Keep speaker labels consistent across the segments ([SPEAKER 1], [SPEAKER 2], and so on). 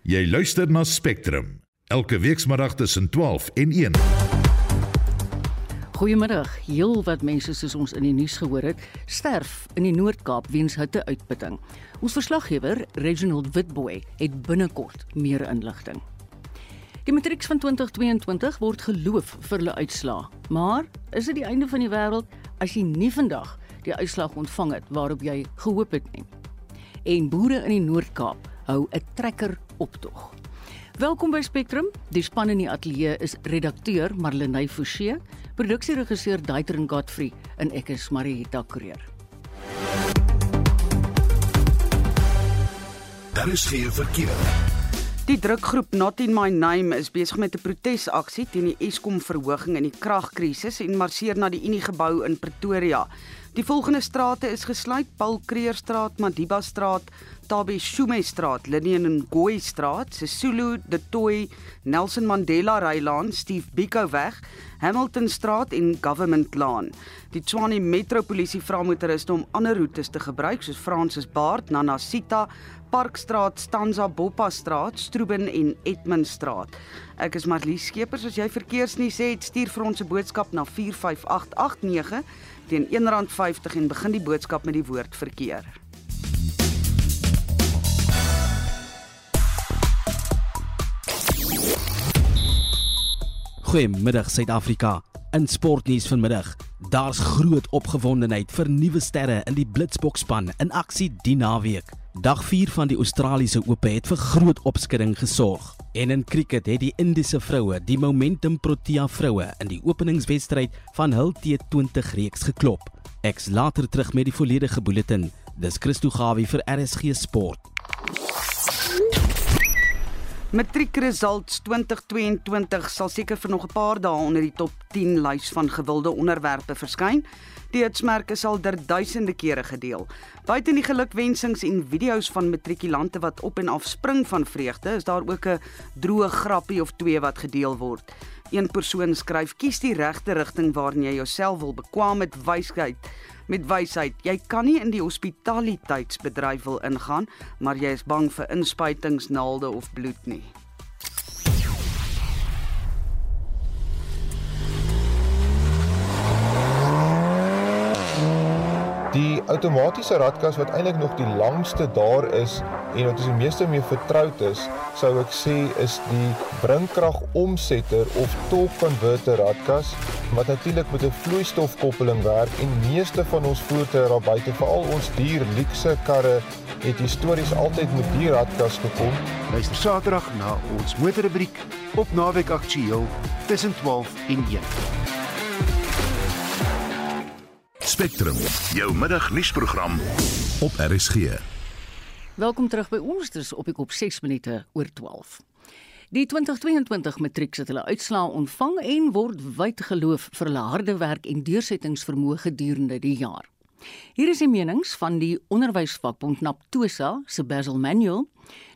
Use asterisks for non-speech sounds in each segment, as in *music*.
[SPEAKER 1] Jy luister na Spectrum elke weekmiddag tussen 12 en 1.
[SPEAKER 2] Goeiemiddag. Heel wat mense soos ons in die nuus gehoor het, sterf in die Noord-Kaap weens hitteuitputting. Ons verslaggewer, Reginald Witboy, het binnekort meer inligting. Die matrieks van 2022 word geloof vir hulle uitslaa. Maar is dit die einde van die wêreld as jy nie vandag die uitslag ontvang het waarop jy gehoop het nie? En boere in die Noord-Kaap hou 'n trekker optog. Welkom by Spectrum. Die span in die ateljee is redakteur Marlenae Forsie, produksieregisseur Daitrin Godfrey en ek is Marieta Kreer.
[SPEAKER 1] Daar is geen verkeer.
[SPEAKER 3] Die drukgroep Not in My Name is besig met 'n protesaksie teen die Eskom verhoging in die kragkrisis en marseer na die Unie gebou in Pretoria. Die volgende strate is gesluit: Paul Kreerstraat, Madiba Straat, Tabe Shume Straat, Linian en Gooi Straat, Sesulu, De Tooi, Nelson Mandela Rylaan, Steve Biko weg, Hamilton Straat en Government Laan. Die Tshwane Metropolisie vra motoriste om ander roetes te gebruik soos Francis Baard, Nana Sita, Parkstraat, Stanza Boppa Straat, Stroeben en Edmund Straat. Ek is Marlies Skeepers. As jy verkeersnuus het, stuur vir ons 'n boodskap na 45889 teen R1.50 en begin die boodskap met die woord verkeer.
[SPEAKER 4] Goeiemiddag Suid-Afrika. In sportnuus vanmiddag, daar's groot opgewondenheid vir nuwe sterre in die Blitsbokspan in aksie die naweek. Dag 4 van die Australiese Ope het vir groot opskudding gesorg. En in cricket het die Indiese vroue die Momentum Protea vroue in die openingswedstryd van hul T20 reeks geklop. Ek's later terug met die volledige bulletin. Dis Christo Gawie vir RSG Sport.
[SPEAKER 3] Matriekresults 2022 sal seker vir nog 'n paar dae onder die top 10 lys van gewilde onderwerpe verskyn. Die hitsmerke sal der duisende kere gedeel. Buiten die gelukwensings en video's van matrikulante wat op en af spring van vreugde, is daar ook 'n droë grappie of twee wat gedeel word. Een persoon skryf: "Kies die regte rigting waarin jy jouself wil bekwam met wysheid." Met wysheid, jy kan nie in die hospitaliteitsbedryf wil ingaan, maar jy is bang vir inspuitingsnaalde of bloed nie.
[SPEAKER 5] Die outomatiese radkas wat eintlik nog die langste daar is en wat ons die meeste mee vertroud is, sou ek sê is die bringkrag omsetter of torque converter radkas wat natuurlik met 'n vloeistofkoppeling werk en meeste van ons voertuie daar buite, veral ons duur luukse karre, het histories altyd met die radkas gekom.
[SPEAKER 6] Luister Saterdag na ons motorrubriek op Naweek Aktueel tussen 12 en 1.
[SPEAKER 1] Spectrum, jou middagnuusprogram op RSG.
[SPEAKER 2] Welkom terug by ons. Dis op ek op 6 minute oor 12. Die 2022 matriek het hulle uitslae ontvang en word wyd geloof vir hulle harde werk en deursettingsvermoë gedurende die jaar. Hier is die menings van die onderwysvakbond Naptosa se Basil Manuel,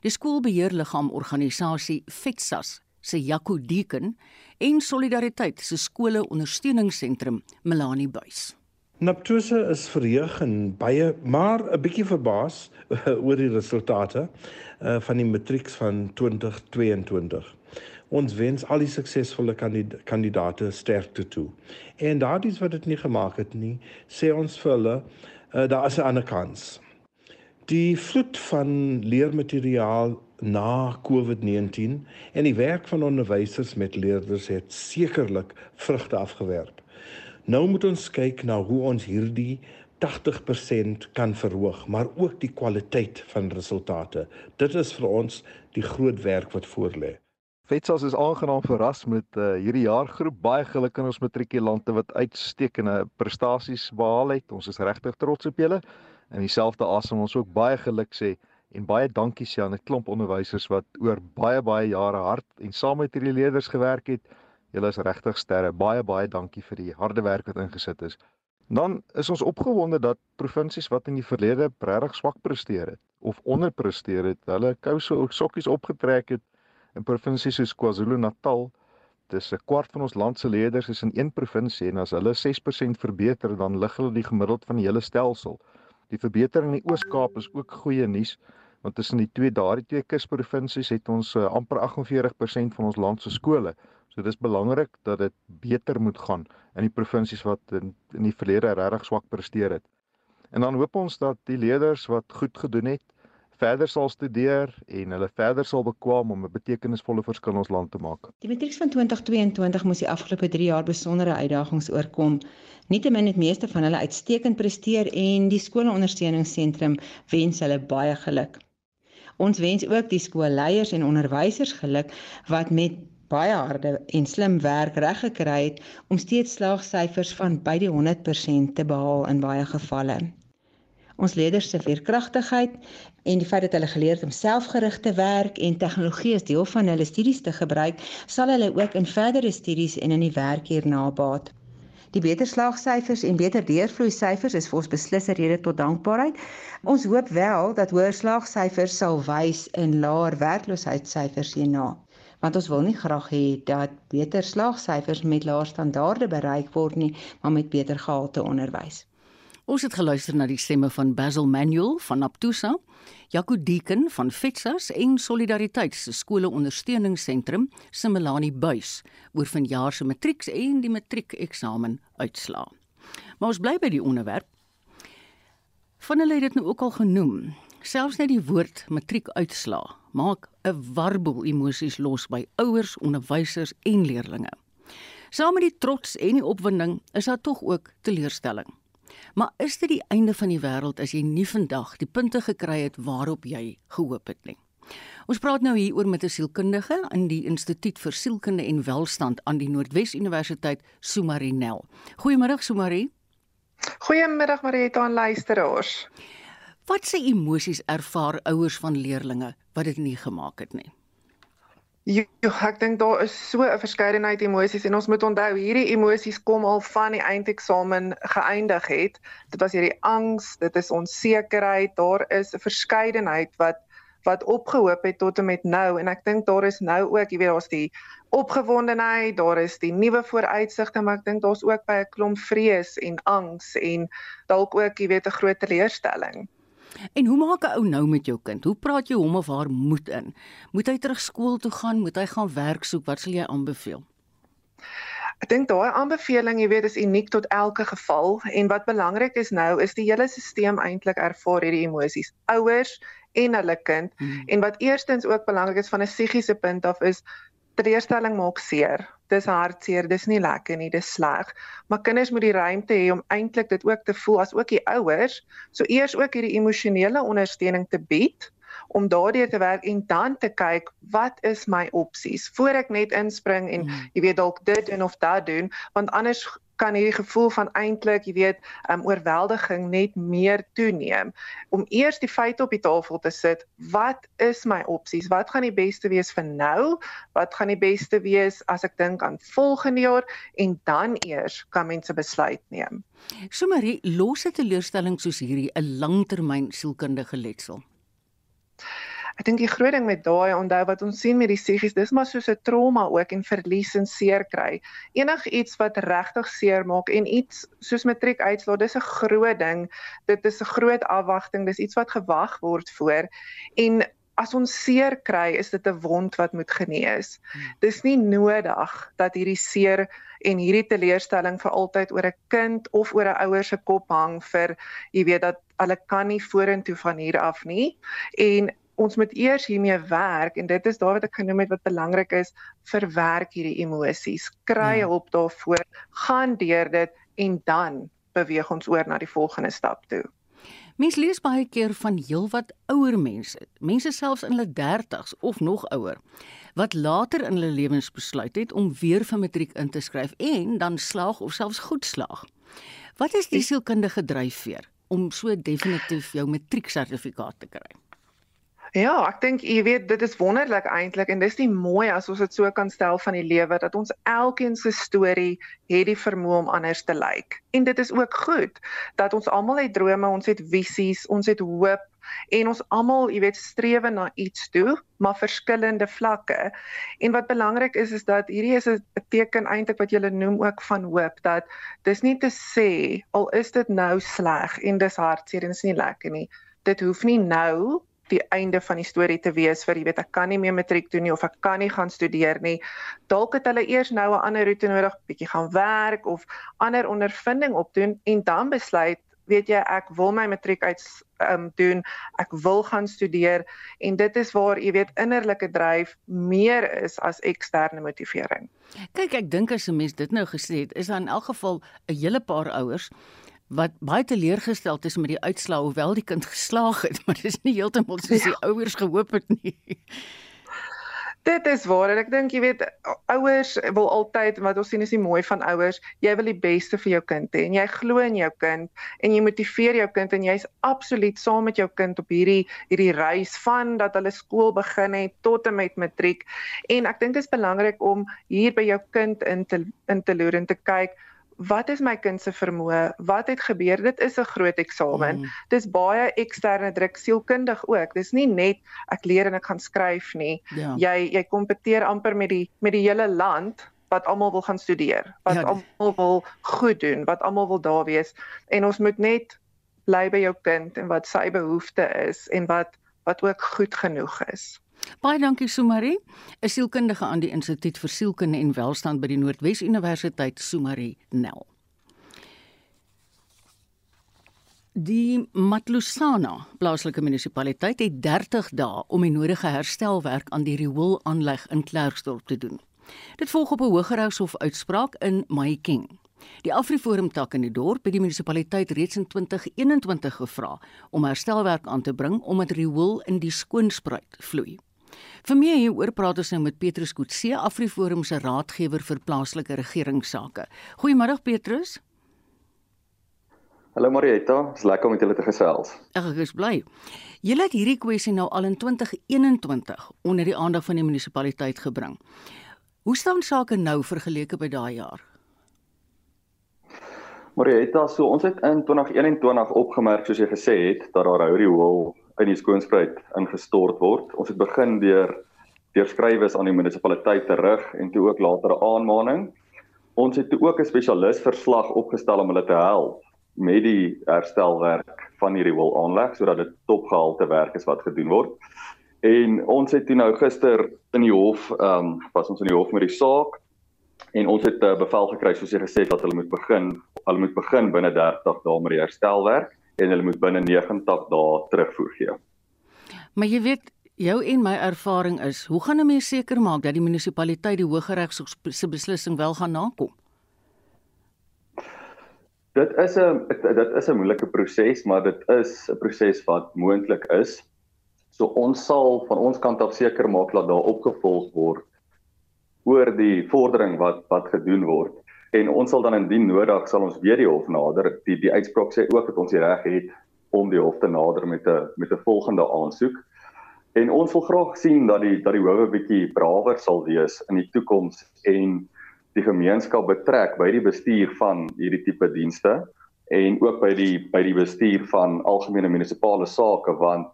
[SPEAKER 2] die skoolbeheerliggaam organisasie FETSAS se Jaco Deken en Solidariteit se skole ondersteuningsentrum Melanie Buys.
[SPEAKER 7] Naptose is verheug en baie maar 'n bietjie verbaas oor die resultate uh, van die matrieks van 2022. Ons wens al die suksesvolle kandidaate sterkte toe. En daardie wat dit nie gemaak het nie, sê ons vir hulle, uh, daar is 'n ander kans. Die vloed van leermateriaal na COVID-19 en die werk van onderwysers met leerders het sekerlik vrugte afgewerp. Nou moet ons kyk na hoe ons hierdie 80% kan verhoog, maar ook die kwaliteit van resultate. Dit is vir ons die groot werk wat voorlê.
[SPEAKER 8] Vetsas is aangenaam verras met uh, hierdie jaargroep. Baie geluk aan ons matrikulante wat uitstekende prestasies behaal het. Ons is regtig trots op julle. En dieselfde asem ons ook baie geluk sê en baie dankie sê aan 'n klomp onderwysers wat oor baie baie jare hard en saam met hierdie leerders gewerk het. Julle is regtig sterre. Baie baie dankie vir die harde werk wat ingesit is. Dan is ons opgewonde dat provinsies wat in die verlede regtig swak presteer het of onderpresteer het, hulle kouse ook sokkies opgetrek het in provinsies soos KwaZulu-Natal. Dis 'n kwart van ons land se leerders is in een provinsie en as hulle 6% verbeter, dan lig hulle die gemiddeld van die hele stelsel. Die verbetering in die Oos-Kaap is ook goeie nuus want tussen die twee daardie twee kusprovinsies het ons uh, amper 48% van ons land se skole. So dis belangrik dat dit beter moet gaan in die provinsies wat in, in die verlede regtig swak presteer het. En dan hoop ons dat die leerders wat goed gedoen het, verder sal studeer en hulle verder sal bekwam om 'n betekenisvolle verskil in ons land te maak.
[SPEAKER 9] Die matrieks van 2022 moes die afgelope 3 jaar besondere uitdagings oorkom. Nietemin het meeste van hulle uitstekend presteer en die skoolondersteuningsentrum wens hulle baie geluk. Ons wens ook die skoolleiers en onderwysers geluk wat met baie harde en slim werk reg gekry het om steeds slaagsyfers van by die 100% te behaal in baie gevalle. Ons leerders se veerkragtigheid en die feit dat hulle geleer het om selfgerigte werk en tegnologie as deel van hulle studies te gebruik, sal hulle ook in verdere studies en in die werk hierna baat. Die beter slaagsyfers en beter deurvloei syfers is vir ons beslis 'n rede tot dankbaarheid. Ons hoop wel dat hoër slaagsyfers sal wys in laer werkloosheidssyfers hierna, want ons wil nie graag hê dat beter slaagsyfers met laer standaarde bereik word nie, maar met beter gehalte onderwys.
[SPEAKER 2] Ons het geluister na die stemme van Basil Manuel van Aptusa, Jaco Deeken van Fetsas en Solidariteit se skole ondersteuningsentrum Simelani Buys oor vanjaar se matrieks en die matriekeksamen uitslaa. Maar ons bly by die onderwerp. Van hulle het dit nou ook al genoem. Selfs net die woord matriekuitslaa maak 'n warboel emosies los by ouers, onderwysers en leerders. Saam met die trots en die opwinding is daar tog ook teleurstelling. Maar is dit die einde van die wêreld as jy nie vandag die punte gekry het waarop jy gehoop het nie? Ons praat nou hier oor met 'n sielkundige in die Instituut vir Sielkunde en Welstand aan die Noordwes Universiteit, Sumari Nel. Goeiemôre Sumari.
[SPEAKER 10] Goeiemiddag Marieta en luisteraars.
[SPEAKER 2] Wat se emosies ervaar ouers van leerdlinge wat dit nie gemaak het nie?
[SPEAKER 10] Jo, ek dink daar is so 'n verskeidenheid emosies en ons moet onthou hierdie emosies kom al van die eindeksamen geëindig het. Dit was hierdie angs, dit is onsekerheid, daar is 'n verskeidenheid wat wat opgehoop het tot en met nou en ek dink daar is nou ook, jy weet, daar's die opgewondenheid, daar is die nuwe vooruitsigte, maar ek dink daar's ook by 'n klomp vrees en angs en dalk ook, jy weet, 'n groot teleurstelling.
[SPEAKER 2] En hoe maak 'n ou nou met jou kind? Hoe praat jy hom of haar moed in? Moet hy terug skool toe gaan? Moet hy gaan werk soek? Wat sal jy aanbeveel?
[SPEAKER 10] Ek dink daai aanbeveling, jy weet, is uniek tot elke geval en wat belangrik is nou is die hele stelsel eintlik ervaar hierdie emosies. Ouers en hulle kind hmm. en wat eerstens ook belangrik is van 'n psigiese punt af is teleurstelling maak seer dis hartseer, dis nie lekker nie, dis sleg. Maar kinders moet die ruimte hê om eintlik dit ook te voel as ook die ouers. So eers ook hierdie emosionele ondersteuning te bied om daardeur te werk en dan te kyk wat is my opsies voor ek net inspring en mm. jy weet dalk dit doen of dat doen want anders kan hierdie gevoel van eintlik, jy weet, um oorweldiging net meer toeneem. Om eers die feite op die tafel te sit, wat is my opsies? Wat gaan die beste wees vir nou? Wat gaan die beste wees as ek dink aan volgende jaar en dan eers kan mense besluit neem.
[SPEAKER 2] So Marie, losse teleurstelling soos hierdie 'n langtermyn sielkundige letsel.
[SPEAKER 10] Ek dink die groot ding met daai onthou wat ons sien met die psigies, dis maar soos 'n trauma ook en verlies en seer kry. Enigiets wat regtig seer maak en iets soos matriek uitslaa, dis 'n groot ding. Dit is 'n groot afwagting, dis iets wat gewag word voor en as ons seer kry, is dit 'n wond wat moet genees. Dis nie nodig dat hierdie seer en hierdie teleurstelling vir altyd oor 'n kind of oor 'n ouer se kop hang vir jy weet dat hulle kan nie vorentoe van hier af nie. En ons moet eers hiermee werk en dit is daar wat ek genoem het wat belangrik is verwerk hierdie emosies. Kry ja. hulp daarvoor gaan deur dit en dan beweeg ons oor na die volgende stap toe.
[SPEAKER 2] Mens lees baie keer van heelwat ouer mense mense selfs in hulle 30s of nog ouer wat later in hulle lewens besluit het om weer vir matriek in te skryf en dan slaag of selfs goed slaag. Wat is die sielkundige dryfveer om so definitief jou matrieksertifikaat te kry
[SPEAKER 10] Ja, ek dink jy weet dit is wonderlik eintlik en dis nie mooi as ons dit so kan stel van die lewe dat ons elkeen se storie het die vermoë om anders te lyk. En dit is ook goed dat ons almal het drome, ons het visies, ons het hoop en ons almal, jy weet, streef na iets toe, maar verskillende vlakke. En wat belangrik is is dat hierdie is 'n teken eintlik wat jy noem ook van hoop dat dis nie te sê al is dit nou sleg en dis hartseer en dis nie lekker nie. Dit hoef nie nou die einde van die storie te wees vir jy weet ek kan nie meer matriek doen nie of ek kan nie gaan studeer nie. Dalk het hulle eers nou 'n ander roete nodig, bietjie gaan werk of ander ondervinding opdoen en dan besluit weet jy ek wil my matriek uit um, doen, ek wil gaan studeer en dit is waar jy weet innerlike dryf meer is as eksterne motivering.
[SPEAKER 2] Kyk, ek dink as 'n mens dit nou gesê het, is daar in elk geval 'n hele paar ouers wat baie teleurgestel is met die uitslae hoewel die kind geslaag het, *laughs* maar dit is nie heeltemal soos die ja. ouers gehoop het nie.
[SPEAKER 10] Dit is waar en ek dink jy weet ouers wil altyd wat ons sien is die mooi van ouers, jy wil die beste vir jou kind hê en jy glo in jou kind en jy motiveer jou kind en jy's absoluut saam met jou kind op hierdie hierdie reis van dat hulle skool begin het tot en met matriek en ek dink dit is belangrik om hier by jou kind in te in te loer en te kyk wat is my kind se vermoë? Wat het gebeur? Dit is 'n groot eksamen. Mm. Dis baie eksterne druk sielkundig ook. Dis nie net ek leer en ek gaan skryf nie. Ja. Jy jy kompeteer amper met die met die hele land wat almal wil gaan studeer, wat ja, almal wil goed doen, wat almal wil daar wees en ons moet net bly by jou kind en wat sy behoeftes is en wat wat ook goed genoeg is.
[SPEAKER 2] Baie dankie Sumari, 'n sielkundige aan die Instituut vir Sielkunde en Welstand by die Noordwes Universiteit Sumari Nel. Die Matlusana plaaslike munisipaliteit het 30 dae om die nodige herstelwerk aan die rioolaanleg in Klerksdorp te doen. Dit volg op 'n Hooggeregshof uitspraak in Mahikeng. Die Afriforum tak in die dorp het die munisipaliteit reeds in 2021 gevra om herstelwerk aan te bring omdat riool in die skoonspruit vloei. Vir meer hieroor praat ons nou met Petrus Kutse, Afriforum se raadgewer vir plaaslike regeringsake. Goeiemôre Petrus.
[SPEAKER 11] Hallo Marieta, dit is lekker om met julle te gesels.
[SPEAKER 2] Ek is bly. Julle het hierdie kwessie nou al in 2021 onder die aandag van die munisipaliteit gebring. Hoe staan sake nou vergeleke by daai jaar?
[SPEAKER 11] Marieta, so ons het in 2021 opgemerk soos jy gesê het dat daar hourie hol in die skoonspruit ingestort word. Ons het begin deur deur skrywes aan die munisipaliteit terug en toe ook later 'n aanmaning. Ons het ook 'n spesialis verslag opgestel om hulle te help met die herstelwerk van hierdie wol aanleg sodat dit topgehalte werk is wat gedoen word. En ons het toe nou gister in die hof, ehm um, was ons in die hof met die saak en ons het 'n uh, bevel gekry soos jy gesê het dat hulle moet begin, hulle moet begin binne 30 dae met die herstelwerk en hulle moet binne 90 dae terugvoer gee.
[SPEAKER 2] Maar jy weet, jou en my ervaring is, hoe gaan 'n mens seker maak dat die munisipaliteit die Hooggeregshof se beslissing wel gaan nakom?
[SPEAKER 11] Dit is 'n dit is 'n moeilike proses, maar dit is 'n proses wat moontlik is. So ons sal van ons kant af seker maak dat daar opgevolg word oor die vordering wat wat gedoen word en ons sal dan indien nodig sal ons weer die hof nader. Die die uitspraak sê ook dat ons die reg het om die hof te nader met 'n met 'n volgende aansoek. En ons wil graag sien dat die dat die howe bietjie brawer sal wees in die toekoms en die gemeenskap betrek by die bestuur van hierdie tipe dienste en ook by die by die bestuur van algemene munisipale sake want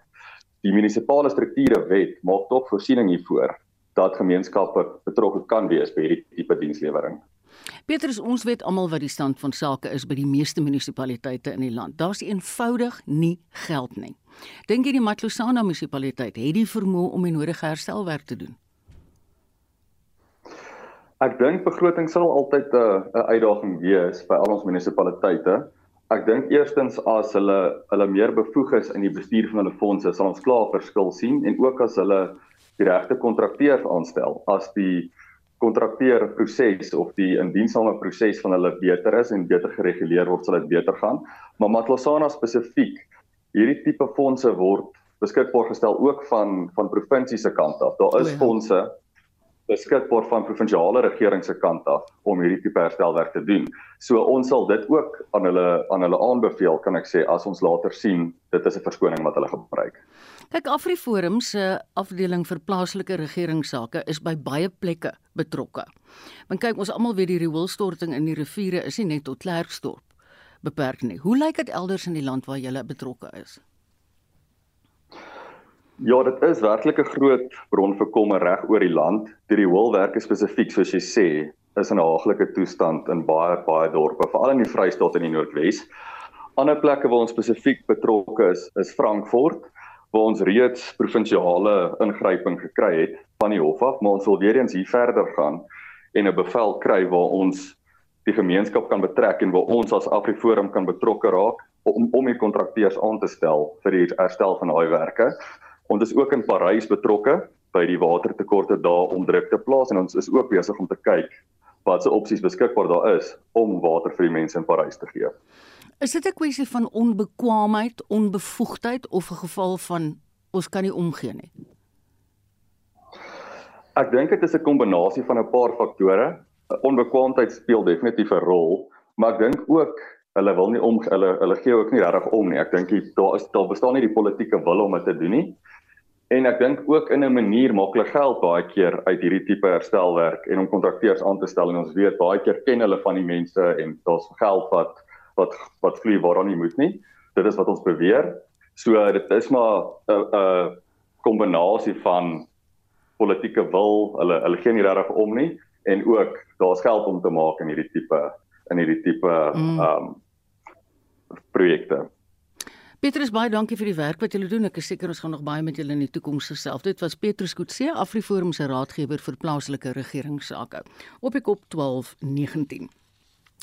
[SPEAKER 11] die munisipale strukture wet maak tog voorsiening hiervoor dat gemeenskappe betrokke kan wees by hierdie tipe dienslewering.
[SPEAKER 2] Petrus, ons weet almal wat die stand van sake is by die meeste munisipaliteite in die land. Daar's eenvoudig nie geld nie. Dink jy die Matlosana munisipaliteit het die vermoë om die nodige herstelwerk te doen?
[SPEAKER 11] Ek dink begroting sal altyd 'n 'n uitdaging wees by al ons munisipaliteite. Ek dink eerstens as hulle hulle meer bevoeg is in die bestuur van hulle fondse, sal ons klaar verskil sien en ook as hulle die regte kontrakteurs aanstel, as die kontrakteer proses of die indiensame proses van hulle beter is en beter gereguleer word, sal dit beter gaan. Maar Matlosana spesifiek, hierdie tipe fondse word beskikbaar gestel ook van van provinsie se kant af. Daar is fondse beskikbaar van provinsiale regering se kant af om hierdie tipe herstelwerk te doen. So ons sal dit ook aan hulle aan hulle aanbeveel, kan ek sê, as ons later sien dit is 'n verskoning wat hulle gebruik.
[SPEAKER 2] Kyk Afriforum se afdeling vir plaaslike regeringssake is by baie plekke betrokke. Want kyk ons almal weet die rioolstorting in die riviere is nie net tot Klerksdorp beperk nie. Hoe lyk dit elders in die land waar jy betrokke is?
[SPEAKER 11] Ja, dit is werklik 'n groot bron vir kommer reg oor die land. Die rioolwerke spesifiek soos jy sê, is in 'n haaglike toestand in baie baie dorpe, veral in die Vrystaat en die Noordwes. Ander plekke waar ons spesifiek betrokke is, is Frankfurt waar ons reeds provinsiale ingryping gekry het van die hof af, maar ons wil weer eens hier verder gaan en 'n bevel kry waar ons die gemeenskap kan betrek en waar ons as Afriforum kan betrokke raak om om die kontrakteurs aan te stel vir die herstel van daai werke. Ons is ook in Parys betrokke by die watertekorte daar om druk te plaas en ons is ook besig om te kyk watse opsies beskikbaar daar is om water vir die mense in Parys te gee.
[SPEAKER 2] Is dit 'n kwessie van onbekwaamheid, onbevoegdheid of 'n geval van ons kan nie omgee nie?
[SPEAKER 11] Ek dink dit is 'n kombinasie van 'n paar faktore. Onbekwaamheid speel definitief 'n rol, maar ek dink ook hulle wil nie om hulle hulle gee ook nie regtig om nie. Ek dink daar is daar bestaan nie die politieke wil om dit te doen nie. En ek dink ook in 'n manier maak hulle geld baie keer uit hierdie tipe herstelwerk en om kontrakteurs aan te stel en ons weet baie keer ken hulle van die mense en daar's geld wat wat wat vlieg waar dan nie moet nie. Dit is wat ons beweer. So dit is maar 'n 'n kombinasie van politieke wil, hulle hulle gee nie regtig om nie en ook daar's geld om te maak in hierdie tipe in hierdie tipe mm. ehm mm. um, projekte.
[SPEAKER 2] Petrus baie dankie vir die werk wat julle doen. Ek is seker ons gaan nog baie met julle in die toekoms gesels. Dit was Petrus Kutse, Afriforum se raadgewer vir plaaslike regeringsake. Op die kop 1219.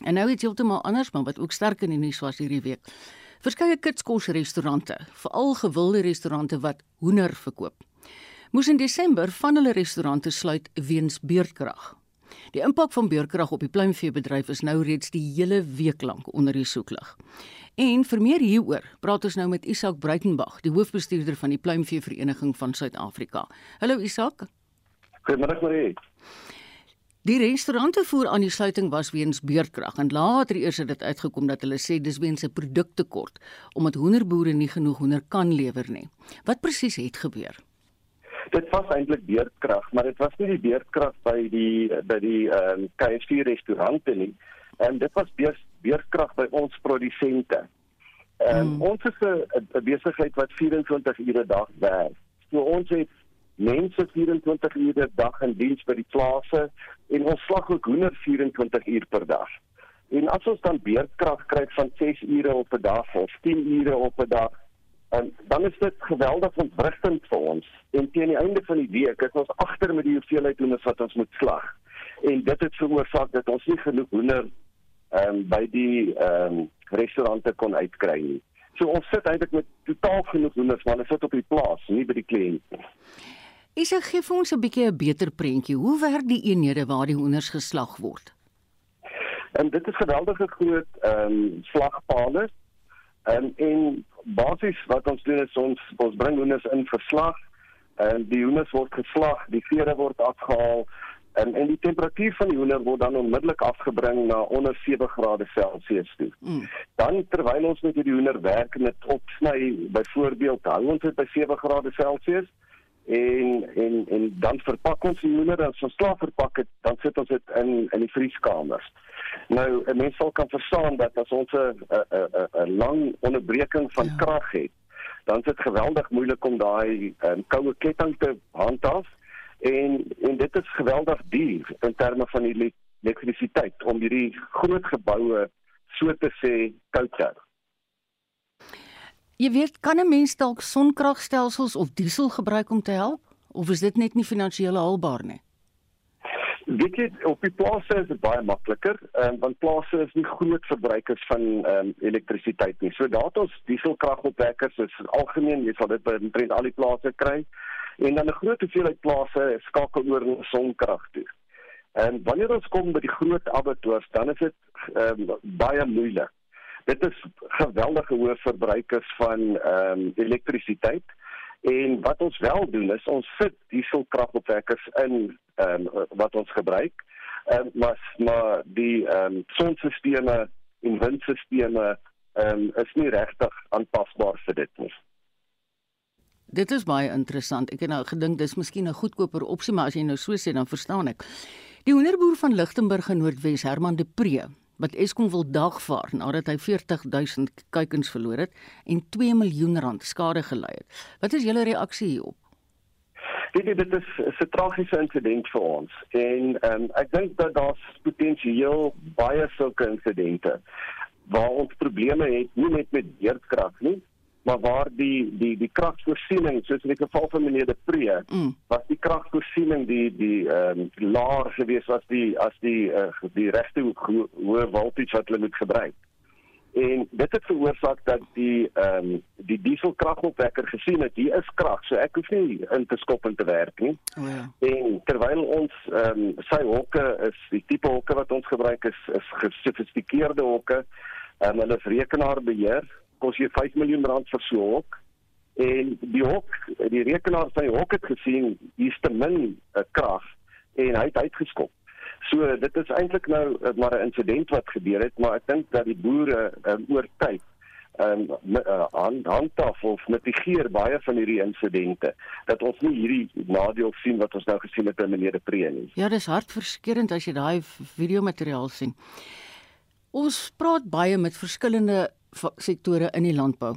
[SPEAKER 2] En nou iets heeltemal anders, maar wat ook sterk in die nuus was hierdie week. Verskeie kitskosrestaurante, veral gewilde restaurante wat hoender verkoop, moes in Desember van hulle restaurante sluit weens beurtkrag. Die impak van beurtkrag op die pluimveebedryf is nou reeds die hele week lank onder die soeklig. En vir meer hieroor, praat ons nou met Isak Breitenberg, die hoofbestuurder van die Pluimveevereniging van Suid-Afrika. Hallo Isak.
[SPEAKER 12] Goeiemôre Marie.
[SPEAKER 2] Die restaurante voer aan die sluiting was weens beurtkrag en later eers het dit uitgekom dat hulle sê dis weens 'n produktekort omdat hoenderboere nie genoeg hoender kan lewer nie. Wat presies het gebeur?
[SPEAKER 12] dit was eintlik beerdkrag, maar dit was nie die beerdkrag by die by die ehm um, KFC restaurante nie. En dit was beerdkrag by ons produsente. Ehm um, mm. ons is 'n besigheid wat 24 ure 'n dag werk. So ons het mense 24 ure 'n dag in diens by die plase en ons slag ook hoender 24 uur per dag. En as ons dan beerdkrag kry van 6 ure op 'n dag of 10 ure op 'n dag, En dan is dit geweldig ontwrigtend vir ons. En teen die einde van die week is ons agter met die hoeveelheid hoenders wat ons moet slag. En dit het veroorsaak dat ons nie genoeg hoender ehm um, by die ehm um, restaurante kon uitkry nie. So ons sit eintlik met totaal genoeg hoenders, maar ons sit op die plaas, nie by die kliënt nie.
[SPEAKER 2] Is dit gee vir ons 'n bietjie 'n beter prentjie. Hoe werk die eenhede waar die hoenders geslag word?
[SPEAKER 12] En dit is geweldige groot ehm um, slagpale. En en basies wat ons doen is ons ons bring hoenders in verslag en die hoenders word geslag, die vere word afgehaal en en die temperatuur van die hoender word dan onmiddellik afgebring na onder 7 grade Celsius toe. Mm. Dan terwyl ons met die hoender werk en dit opsny, byvoorbeeld hou ons dit by 7 grade Celsius en en en dan verpak ons die hoender en as ons klaar verpak het, dan sit ons dit in in die vrieskamers. Nou, 'n mens sal kan verstaan dat as ons 'n 'n 'n lang onderbreking van ja. krag het, dan is dit geweldig moeilik om daai um, koue ketting te handhaaf en en dit is geweldig duur in terme van die elektrisiteit om hierdie groot geboue so te sê koud te hou.
[SPEAKER 2] Jy weet, kan 'n mens dalk sonkragstelsels of diesel gebruik om te help of is dit net nie finansiëel haalbaar nie?
[SPEAKER 12] Weet jy op die plase is dit baie makliker, um, want plase is nie groot verbruikers van um, elektrisiteit nie. So daar het ons dieselkragopwekkers, is algemeen, jy sal dit by omtrent al die plase kry. En dan 'n groot hoeveelheid plase skakel oor na sonkrag toe. En wanneer ons kom by die groot abattoirs, dan is dit um, baie moeilik. Dit is geweldige hoë verbruikers van ehm um, elektrisiteit. En wat ons wel doen is ons sit dieselkragopwekkers in ehm um, wat ons gebruik. Ehm um, maar maar die ehm um, sonstelsels en windstelsels ehm um, is nie regtig aanpasbaar vir dit nie.
[SPEAKER 2] Dit is baie interessant. Ek het nou gedink dis miskien 'n goedkoper opsie, maar as jy nou so sê dan verstaan ek. Die hoenderboer van Lichtenburg in Noordwes, Herman de Pre, wat Eskom wil dagvaar nadat hy 40000 kuikens verloor het en 2 miljoen rand skade gely het. Wat is julle reaksie hierop?
[SPEAKER 12] Dit dit is 'n tragiese insident vir ons en um, ek dink dat daar potensieel baie sulke insidente waar ons probleme het nie net met beerdkrag nie, maar waar die die die kragvoorsiening soos in die geval van meneer De Pre
[SPEAKER 2] Mm.
[SPEAKER 12] was die kragvoorsiening die die ehm um, laer geweest was die as die uh, die regte ho- hoë voltage wat hulle moet gebruik. En dit het veroorsaak dat die ehm um, die dieselkragopwekker gesien het hier is krag, so ek hoef nie in te skop en te werk nie.
[SPEAKER 2] O ja.
[SPEAKER 12] En terwyl ons ehm um, sy hokke is die tipe hokke wat ons gebruik is is gesofistikeerde hokke. Ehm um, hulle is rekenaarbeheer, kos jy 5 miljoen rand vir so 'n hok. En die hok, die rekenaar die hok het gesien hier's te min uh, krag en hy het uitgeskop. So dit is eintlik nou uh, maar 'n insident wat gebeur het, maar ek dink dat die boere um, oor tyd ehm um, uh, hand, handhaaf of mitigeer baie van hierdie insidente dat ons nie hierdie nadeel sien wat ons nou gesien het by meneer De Pre nie.
[SPEAKER 2] Ja, dis hartverskeurende as jy daai videomateriaal sien. Ons praat baie met verskillende sektore in die landbou.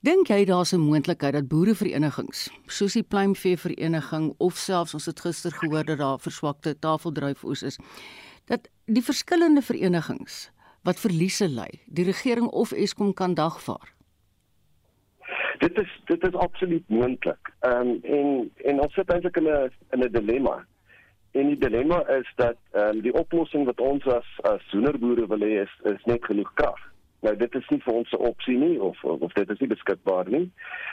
[SPEAKER 2] Dink jy daar's 'n moontlikheid dat boereverenigings, soos die pluimvee vereniging of selfs ons het gister gehoor dat daar verswakte tafeldruifoes is, dat die verskillende verenigings wat verliese ly, die regering of Eskom kan dagvaar?
[SPEAKER 12] Dit is dit is absoluut moontlik. Ehm um, en en ons sit eintlik in 'n in 'n dilemma. En die dilemma is dat ehm um, die oplossing wat ons as as hoenderboere wil hê is is net genoeg krag. Nou dit is nie vir ons 'n opsie nie of of dit is nie beskikbaar nie.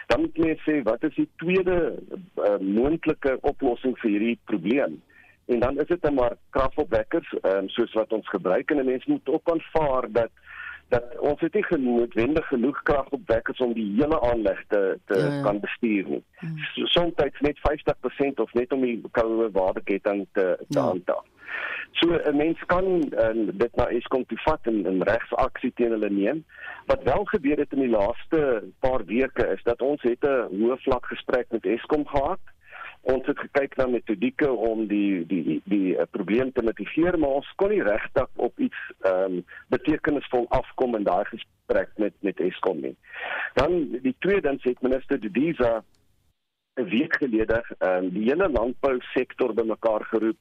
[SPEAKER 12] Dan moet mens sê wat is die tweede uh, moontlike oplossing vir hierdie probleem? En dan is dit dan maar kragopwekkers um, soos wat ons gebruik en 'n mens moet ook aanvaar dat dat ons het nie genoodwendig genoeg kragopwekkers om die hele aanleg te te
[SPEAKER 2] Ja, ja.
[SPEAKER 12] kan bestuur nie. So, soms net 50% of net om die koue waterketting te te
[SPEAKER 2] Ja.
[SPEAKER 12] handhaaf. So 'n mens kan uh, dit na Eskom toe vat en 'n regsaksie teen hulle neem. Wat wel gebeur het in die laaste paar weke is dat ons het 'n hoë vlak gesprek met Eskom gehad. Ons het gekyk na metodieke om die die die, die uh, probleem te mitigeer, maar ons kon nie regtig op iets ehm um, betekenisvol afkom in daai gesprek met met Eskom nie. Dan die tweedens het minister Didiza 'n week gelede ehm um, die hele landbousektor bymekaar geroep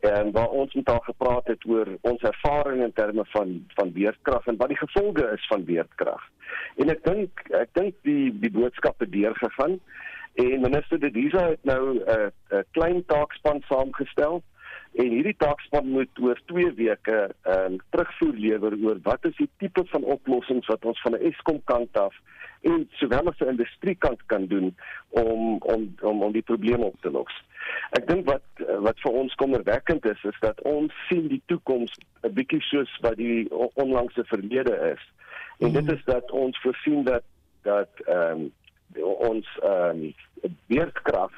[SPEAKER 12] en um, waar ons met haar gepraat het oor ons ervaring in terme van van weerkrag en wat die gevolge is van weerkrag. En ek dink ek dink die die boodskap het deurgegaan en minister De Diza het nou 'n uh, 'n klein taakspan saamgestel en hierdie taakspan moet oor 2 weke ehm um, terugvoer lewer oor wat is die tipe van oplossings wat ons van 'n Eskom kant af en sowel as 'n industriekant kan doen om om om om die probleme op te los. Ek dink wat wat vir ons kommerwekkend is is dat ons sien die toekoms 'n bietjie soos wat die onlangse verlede is. En dit is dat ons voorsien dat dat ehm um, ons ehm um, weerkrag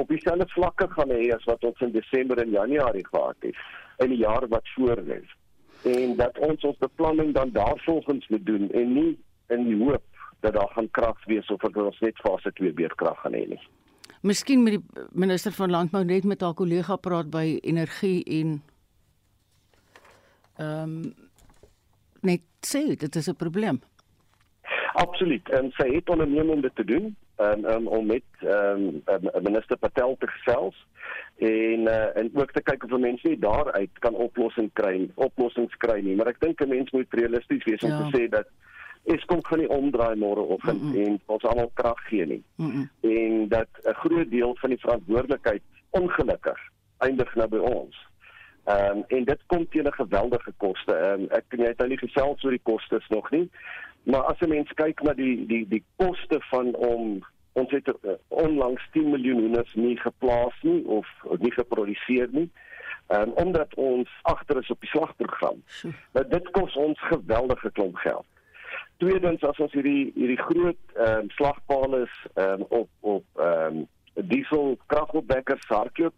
[SPEAKER 12] op dieselfde vlakke gaan hê as wat ons in Desember en Januarie gehad het in die jaar wat voorlê. En dat ons ons beplanning dan daarvolgens moet doen en nie in die hoop dat daar gaan krag wees of dat ons net fase 2 weerkrag gaan hê nie.
[SPEAKER 2] Miskien met die minister van landbou net met haar kollega praat by energie en ehm um, net sê dit is 'n probleem.
[SPEAKER 12] Absoluut. En sy het onderneem om dit te doen en um, om met um, minister Patel te gesels en uh, en ook te kyk of mense nie daaruit kan oplossing kry, oplossings kry nie, maar ek dink 'n mens moet realisties wees om
[SPEAKER 2] Ja.
[SPEAKER 12] te sê dat Eskom gaan nie omdraai môre oggend mm -mm. en ons almal krag gee nie.
[SPEAKER 2] Mm -mm.
[SPEAKER 12] En dat 'n groot deel van die verantwoordelikheid ongelukkig eindig nou by ons. Ehm um, en dit kom teen 'n geweldige koste. Ehm um, ek kan jy het nou nie gesels oor die kostes nog nie. Maar as 'n mens kyk na die die die koste van om ons het uh, onlangs 10 miljoen hoenders nie geplaas nie of nie geproduseer nie. Ehm um, omdat ons agter is op die slagprogram. Nou dit kos ons geweldige klomp geld. Tweedens as ons hierdie hierdie groot ehm um, slagpale is ehm um, op op ehm um, diesel kragopwekkers hardloop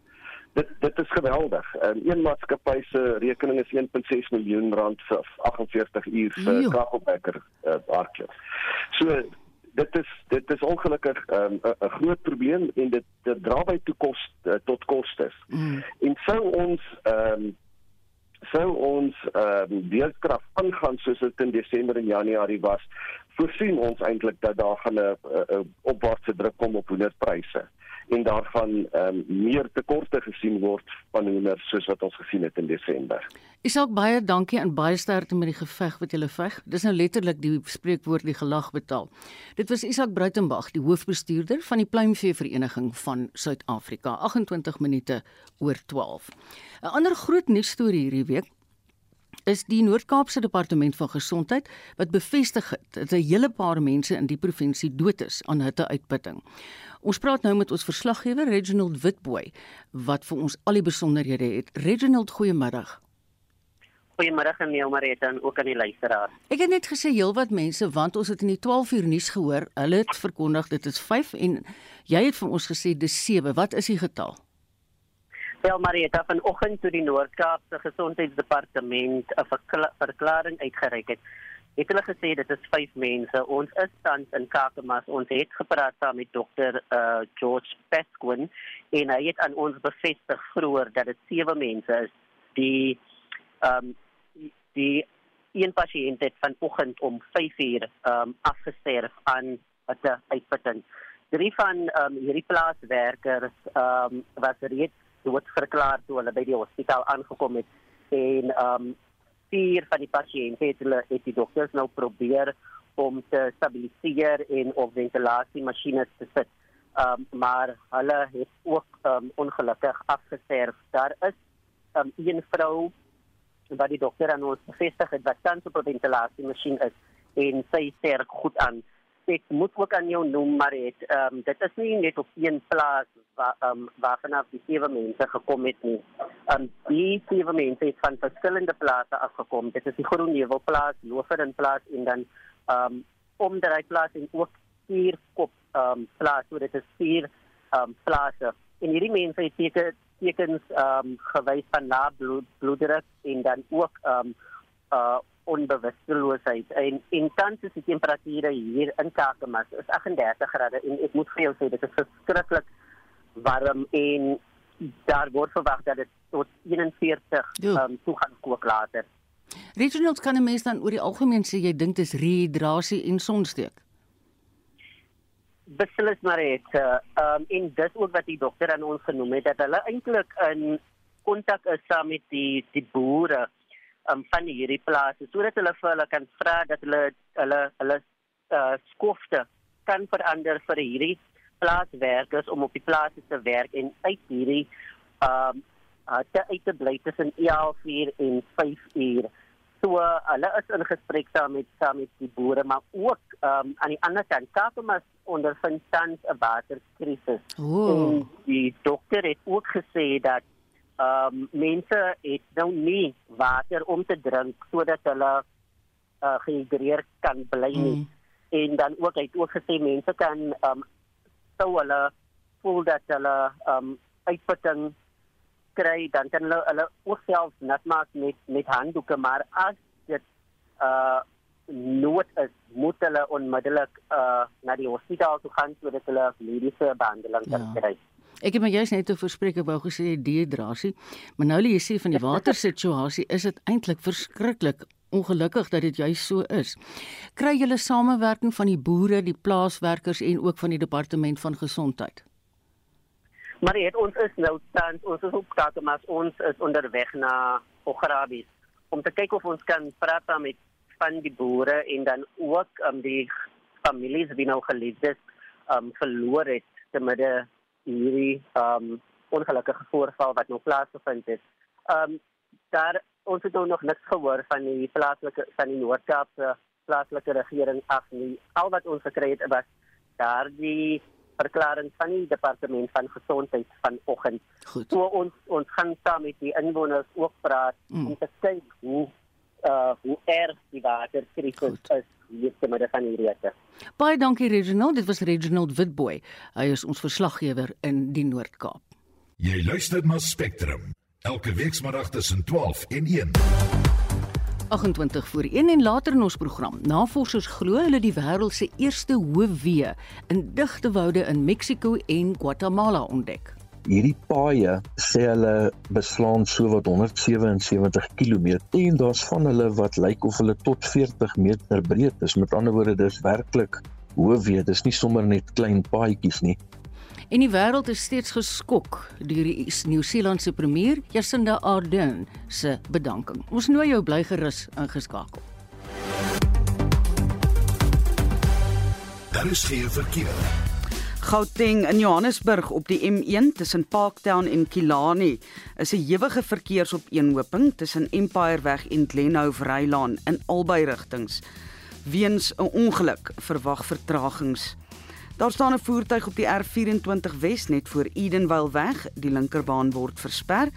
[SPEAKER 12] dit dit is geweldig. En een maatskappy se rekening is 1.6 miljoen rand vir 48 uur
[SPEAKER 2] Jo.
[SPEAKER 12] kragopwekker uh, hardloop. So dit is dit is ongelukkig 'n um, 'n groot probleem en dit dit dra by toe kos uh, tot kostes.
[SPEAKER 2] Mm.
[SPEAKER 12] En sou ons ehm um, sou ons ehm um, weerkrag aangaan soos dit in Desember en Januarie was, voorsien ons eintlik dat daar gaan 'n opwaartse druk kom op hoenderpryse en daar gaan um, meer tekorte gesien word van hoenders soos wat ons gesien het in Desember.
[SPEAKER 2] Isak baie dankie en baie sterkte met die geveg wat jy veg. Dis nou letterlik die spreekwoord die gelag betaal. Dit was Isak Bruitenberg, die hoofbestuurder van die Pluimvee Vereniging van Suid-Afrika. 28 minute oor 12. 'n Ander groot nuus storie hierdie week is die Noord-Kaapse Departement van Gesondheid wat bevestig het dat 'n hele paar mense in die provinsie dood is aan hitteuitputting. Ons praat nou met ons verslaggewer Reginald Witboy wat vir ons al die besonderhede het. Reginald, goeiemiddag.
[SPEAKER 13] Goeiemôre aan jou Marita en ook aan die luisteraars.
[SPEAKER 2] Ek het net gesê heelwat mense want ons het in die 12 uur nuus gehoor, hulle het verkondig dit is 5 en jy het vir ons gesê dis 7. Wat is die getal?
[SPEAKER 13] Wel Marieta vanoggend toe die Noord-Kaapse Gesondheidsdepartement 'n verklaring uitgereik het, het hulle gesê dit is 5 mense. Ons is tans in Kakamas. Ons het gepraat saam met dokter uh, George Pesquin en hy het aan ons bevestig vroeër dat dit 7 mense is die ehm um, die een pasiënt het vanoggend om 5:00 ehm um, afgesterf aan 'n uitputting. Drie van ehm um, hierdie plaaswerkers ehm um, was reeds dood verklaar toe hulle by die hospitaal aangekom het en ehm um, vier van die pasiënte het hulle het die dokters nou probeer om te stabiliseer en op ventilasiemasjiene te sit. Um, maar hulle het ook um, ongelukkig afgesterf. Daar is um, een vrou wat die dokter aan ons bevestig het wat tans op 'n ventilasiemasjien is en sy sterk goed aan ek moet ook aan jou noem maar het ehm um, dit is nie net op een plaas waar ehm um, waar vanaf die sewe mense gekom het nie. Ehm um, die sewe mense het van verskillende plase afgekom. Dit is die Groenheuwel plaas, Loferin plaas en dan ehm um, om daai plaas en ook vier kop ehm um, plaas, so dit is vier ehm um, plase. En hierdie mense het teken tekens ehm um, gewys van lae bloed bloeddruk en dan ook ehm um, uh onbewusteloosheid en en tans is die temperature hier in Kakamas is 38 grade en ek moet vir jou sê dit is verskriklik warm en daar word verwag dat dit tot 41 ehm um, toe gaan kook later.
[SPEAKER 2] Regionals kan 'n mens dan oor die algemeen sê jy dink dis rehydrasie en sonsteek.
[SPEAKER 13] Beslis maar dit ehm um, en dis ook wat die dokter aan ons genoem het dat hulle eintlik in kontak is saam met die die boere um, van hierdie plase sodat hulle vir hulle kan vra dat hulle hulle hulle uh, skofte kan verander vir hierdie plaaswerkers om op die plase te werk en uit hierdie ehm um, te uit te bly tussen 11 uur en 5 uur. So uh, hulle is in gesprek saam met saam met die boere maar ook ehm um, aan die ander kant Kakamas ondervind tans 'n waterkrisis.
[SPEAKER 2] Oh.
[SPEAKER 13] Die dokter het ook gesê dat ehm um, mense het nou nie water om te drink sodat hulle uh, gehidreerd kan bly nie. Mm. En dan ook het ook gesê mense kan ehm um, sou hulle voel dat hulle ehm um, uitputting kry dan kan hulle hulle ook self nat maak met met handdoeke maar as dit uh nood is moet hulle onmiddellik uh na die hospitaal toe gaan sodat hulle mediese behandeling kan ja. kry.
[SPEAKER 2] Ek het maar juist net te verspreek wou gesê dehydrasie, maar nou lê jy sê van die watersituasie is dit eintlik verskriklik ongelukkig dat dit juist so is. Kry julle samewerking van die boere, die plaaswerkers en ook van die departement van gesondheid?
[SPEAKER 13] Maar het ons is nou tans ons is op Kakamas ons is onderweg na Ograbis om te kyk of ons kan praat met van die boere en dan ook um, die families wie nou geliefdes um, verloor het te midde hierdie um ongelukkige voorval wat nou plaasgevind het. Um daar ons het nog niks gehoor van die plaaslike van die Noord-Kaapse plaaslike regering af nie. Al wat ons gekry het was daardie verklaring van die departement van gesondheid vanoggend. So ons ons gaan saam met die inwoners ook praat mm. om te kyk hoe uh hoe erg die waterkrisis is hier te midde van hierdie rede.
[SPEAKER 2] Baie dankie Reginald, dit was Reginald Witboy. Hy is ons verslaggewer in die Noord-Kaap.
[SPEAKER 1] Jy luister na Spectrum elke weekmiddag tussen 12 en 1.
[SPEAKER 2] 28 voor 1 en later in ons program. Navorsers glo hulle die wêreld se eerste hoëwee in digte woude in Mexiko en Guatemala ontdek.
[SPEAKER 14] Hierdie paaie sê hulle beslaan so wat 177 km en daar's van hulle wat lyk of hulle tot 40 meter breed is. Met ander woorde, dis werklik hoe weet, dis nie sommer net klein paadjies nie.
[SPEAKER 2] En die wêreld is steeds geskok deur die Nieu-Seelandse premier Jacinda Ardern se bedanking. Ons nooi jou bly gerus ingeskakel.
[SPEAKER 1] Daar is geen verkeer.
[SPEAKER 3] Gauteng in Johannesburg op die M1 tussen Parktown en Kilani is 'n ewige verkeersopeenhoping tussen Empireweg en Glenhove Rylaan in albei rigtings. Weens 'n ongeluk verwag vertragings. Daar staan 'n voertuig op die R24 Wes net voor Edenvale weg, die linkerbaan word versper.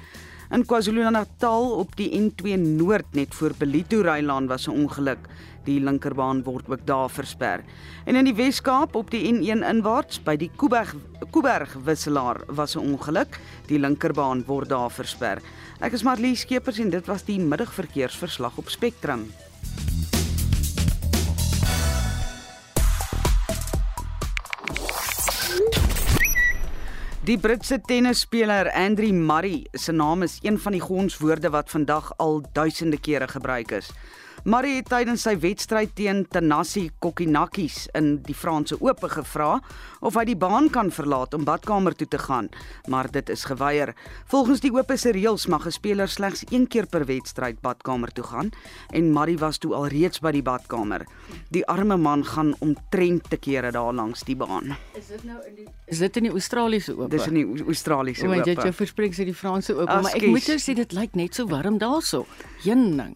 [SPEAKER 3] In KwaZulu-Natal op die N2 Noord net voor Belito Rylaan was 'n ongeluk. Die linkerbaan word ook daar versper. En in die Wes-Kaap op die N1 inwaarts by die Kuiberg Kuiberg wisselaar was 'n ongeluk. Die linkerbaan word daar versper. Ek is Marlie Skeepers en dit was die middagverkeersverslag op Spectrum. Die Britse tennisspeler Andrew Murray se naam is een van die gonswoorde wat vandag al duisende kere gebruik is. Murray het tydens sy wedstryd teen Tanasi Kokkinakis in die Franse Ope gevra of hy die baan kan verlaat om badkamer toe te gaan, maar dit is geweier. Volgens die Ope se reëls mag 'n speler slegs een keer per wedstryd badkamer toe gaan en Murray was toe al reeds by die badkamer. Die arme man gaan omtrent te kere daar langs die baan.
[SPEAKER 2] Is dit nou in die Is dit in die Australiese Ope?
[SPEAKER 3] Dis in die Australiese Ope.
[SPEAKER 2] Want jy verspreek sy die Franse Ope, maar ek moet jou sê dit lyk net so warm daarso. Jenning.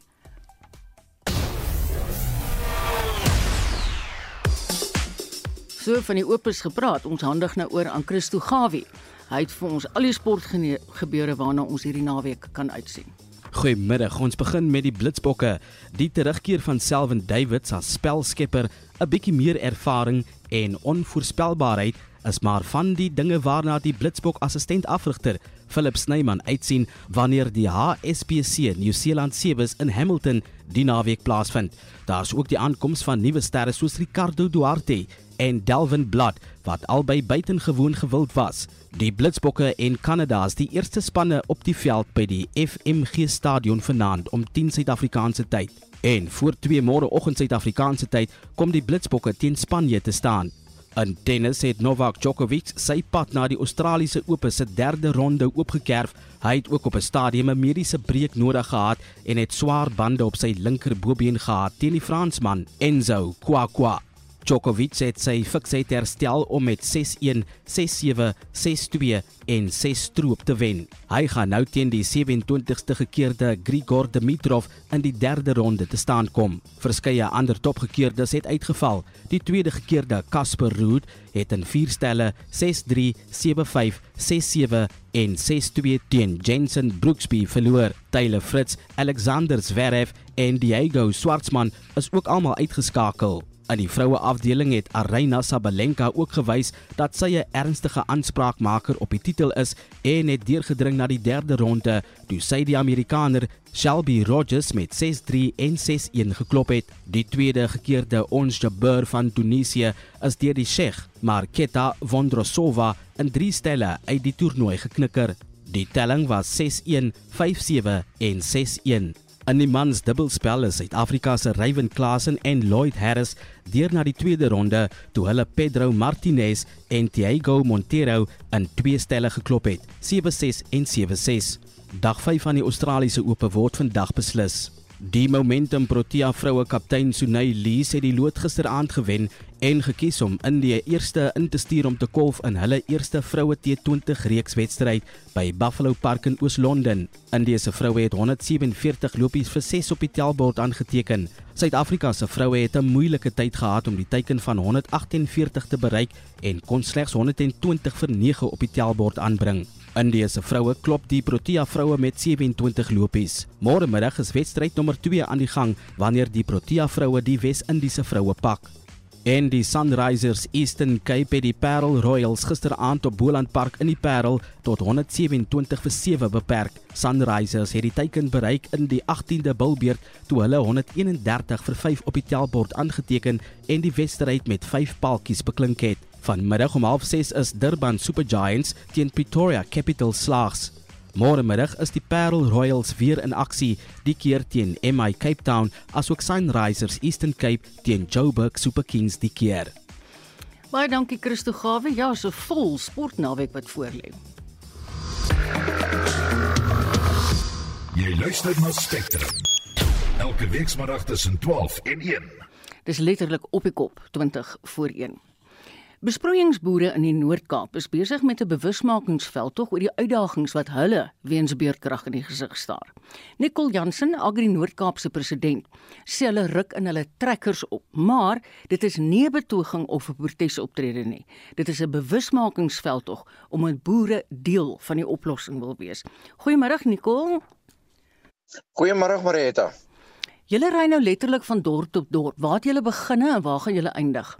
[SPEAKER 2] So van die opes gepraat, ons handig nou oor aan Christo Gawie. Hy het vir ons al die sportgebeure waarna ons hierdie naweek kan uitsien.
[SPEAKER 4] Goeiemiddag. Ons begin met die Blitsbokke. Die terugkeer van Selwyn Davids as spelskepper, 'n bietjie meer ervaring en onvoorspelbaarheid is maar van die dinge waarna die Blitsbok assistent afrigter Philip Snyman uitsien wanneer die HSBC New Zealand Sevens in Hamilton die naweek plaasvind. Daar's ook die aankoms van nuwe sterre soos Ricardo Duarte en Delvin Blood wat albei buitengewoon gewild was. Die Blitsbokke en Kanada is die eerste spanne op die veld by die FMG Stadion vanaand om 10 Suid-Afrikaanse tyd. En voor 2 môreoggend Suid-Afrikaanse tyd kom die Blitsbokke teen Spanje te staan. In tennis het Novak Djokovic sy pad na die Australiese Ope se derde ronde oopgekerf. Hy het ook op 'n stadium 'n mediese breek nodig gehad en het swaar bande op sy linkerbobeen gehad teen die Fransman Enzo Kwakwa. Djokovic het sy fiksheid herstel om met 6-1, 6-7, 6-2 en 6 stroop te wen. Hy gaan nou teen die 27ste gekeerde Grigor Dimitrov in die derde ronde te staan kom. Verskeie ander topgekeerdes het uitgeval. Die tweede gekeerde Casper Ruud het in 4 stelle 6-3, 7-5, 6-7 en 6-2 teen Jensen Brooksby verloor. Taylor Fritz, Alexander Zverev en Diego Schwartzman is ook almal uitgeskakel. In die vroue afdeling het Aryna Sabalenka ook gewys dat sy 'n ernstige aanspraakmaker op die titel is en het deurgedring na die derde ronde toe sy die Amerikaner Shelby Rogers met 6-3 en 6-1 geklop het. Die tweede gekeerde Ons Jabeur van Tunesië is deur die Tsjech Marketa Vondrosova in 3 stelle uit die toernooi geknikker. Die telling was 6-1, 5-7 en 6-1. In die mans dubbelspel is Suid-Afrika se Ryan Klassen en Lloyd Harris deur na die tweede ronde toe hulle Pedro Martinez en Thiago Monteiro in twee stelle geklop het, 7-6 en 7-6. Dag 5 van die Australiese Ope word vandag beslis. Die Momentum Protea vroue kaptein Sunay Lee het die lood gisteraand gewen en gekies om Indië eerste in te stuur om te kolf in hulle eerste vroue T20 reeks wedstryd by Buffalo Park in Oos-London. Indië se vroue het 147 lopies vir 6 op die tellbord aangeteken. Suid-Afrika se vroue het 'n moeilike tyd gehad om die teiken van 148 te bereik en kon slegs 120 vir 9 op die tellbord aanbring. Indië se vroue klop die Protea vroue met 27 lopies. Môre middag is wedstryd nommer 2 aan die gang wanneer die Protea vroue die Wes-Indiese vroue pak. En die Sunrisers Eastern Cape het die Parel Royals gisteraand op Boland Park in die Parel tot 127 vir 7 beperk. Sunrisers het die teiken bereik in die 18de bilbeerd toe hulle 131 vir 5 op die tellbord aangeteken en die wedstryd met 5 paaltjies beklink het. Vanmiddag om 06:30 is Durban Super Giants teen Pretoria Capital Slags. Môre middag is die Parel Royals weer in aksie, die keer teen MI Cape Town, asook Sunrisers Eastern Cape teen Joburg Super Kings die keer.
[SPEAKER 2] Baie dankie Christo Gawe. Ja, so vol sportnaweek wat voorlê.
[SPEAKER 1] Jy luister na Spectrum. Elke weekmiddag tussen 12 en 1.
[SPEAKER 2] Dis letterlik op die kop 20 voor 1. Besproeiingsboere in die Noord-Kaap is besig met 'n bewusmakingsveldtog oor die uitdagings wat hulle weens beurtkrag in die gesig staar. Nicole Jansen, Agri Noord-Kaap se president, sê hulle ruk in hulle trekkers op, maar dit is nie 'n betoging of 'n protesoptrede nie. Dit is 'n bewusmakingsveldtog om met boere deel van die oplossing wil wees. Goeiemôre Nicole.
[SPEAKER 15] Goeiemôre Marita.
[SPEAKER 2] Julle ry nou letterlik van dorp tot dorp. Waar het julle begin en waar gaan julle eindig?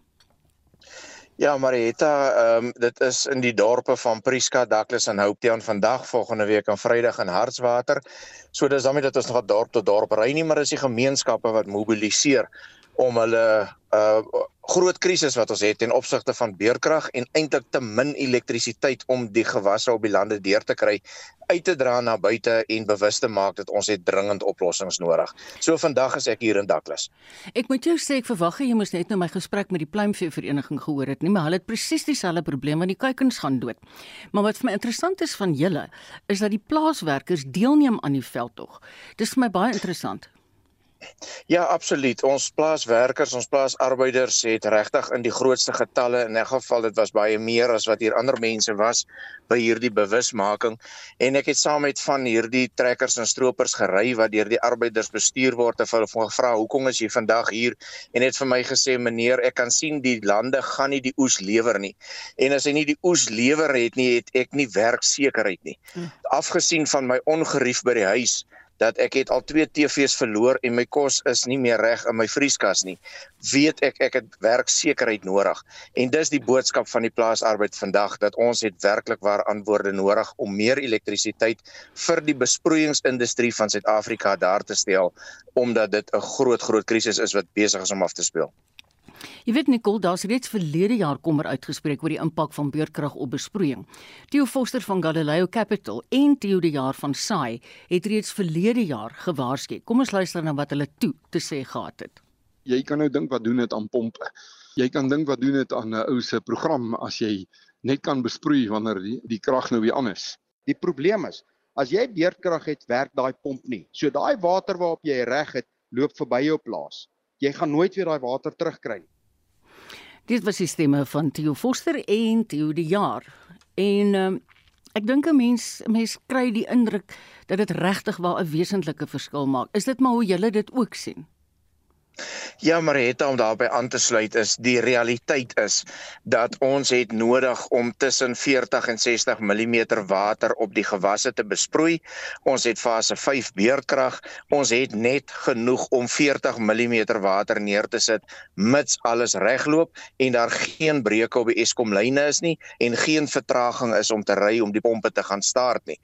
[SPEAKER 15] Ja, Marietta, ehm um, dit is in die dorpe van Prieska, Douglas en Hopetown vandag, volgende week aan Vrydag in Hartswater. So dis daarmee dat ons nog dorp tot dorp ry nie, maar dis die gemeenskappe wat mobiliseer om hulle uh groot krisis wat ons het ten opsigte van beerkrag en eintlik te min elektrisiteit om die gewasse op die lande deur te kry uit te dra na buite en bewus te maak dat ons het dringend oplossings nodig. So vandag is ek hier in Douglas.
[SPEAKER 2] Ek moet jou sê ek verwag jy moes net nou my gesprek met die pluimvee vereniging gehoor het nie, maar hulle het presies dieselfde probleem want die kuikens gaan dood. Maar wat vir my interessant is van julle is dat die plaaswerkers deelneem aan die veldtog. Dis vir my baie interessant.
[SPEAKER 15] Ja, absoluut. Ons plaaswerkers, ons plaasarbeiders het regtig in die grootste getalle in 'n geval dit was baie meer as wat hier ander mense was by hierdie bewusmaking en ek het saam met van hierdie trekkers en stroopers gery wat deur die arbeiders bestuur word en hulle gevra hoekom is jy vandag hier en het vir my gesê meneer ek kan sien die lande gaan nie die oes lewer nie en as hy nie die oes lewer het nie het ek nie werksekerheid nie hm. afgesien van my ongerief by die huis dat ek het al twee TV's verloor en my kos is nie meer reg in my vrieskas nie. Weet ek ek het werksekerheid nodig. En dis die boodskap van die plaasarbeid vandag dat ons het werklik waar antwoorde nodig om meer elektrisiteit vir die besproeiingsindustrie van Suid-Afrika daar te stel omdat dit 'n groot groot krisis is wat besig is om af te speel.
[SPEAKER 2] Jy weet Nicole, daar's reeds verlede jaar kommer uitgespreek oor die impak van beurtkrag op besproeiing. Theo Foster van Galileo Capital en Theo de Jaar van SAI het reeds verlede jaar gewaarsku. Kom ons luister na wat hulle toe te sê gehad het.
[SPEAKER 16] Jy kan nou dink wat doen dit aan pompe. Jy kan dink wat doen dit aan 'n ou se program as jy net kan besproei wanneer die, die krag nou weer aan is.
[SPEAKER 17] Die probleem is, as jy beurtkrag het, werk daai pomp nie. So daai water waarop jy reg het, loop verby jou plaas jy gaan nooit weer daai water terugkry nie.
[SPEAKER 2] Dit was die stemme van Theo Foster en Theo die jaar. En um, ek dink 'n mens mens kry die indruk dat dit regtig waar 'n wesentlike verskil maak. Is dit maar hoe julle dit ook sien?
[SPEAKER 15] Ja, Marita om daarbey aan te sluit is die realiteit is dat ons het nodig om tussen 40 en 60 mm water op die gewasse te besproei. Ons het fase 5 beerkrag. Ons het net genoeg om 40 mm water neer te sit mits alles regloop en daar geen breuke op die Eskom lyne is nie en geen vertraging is om te ry om die pompe te gaan start nie.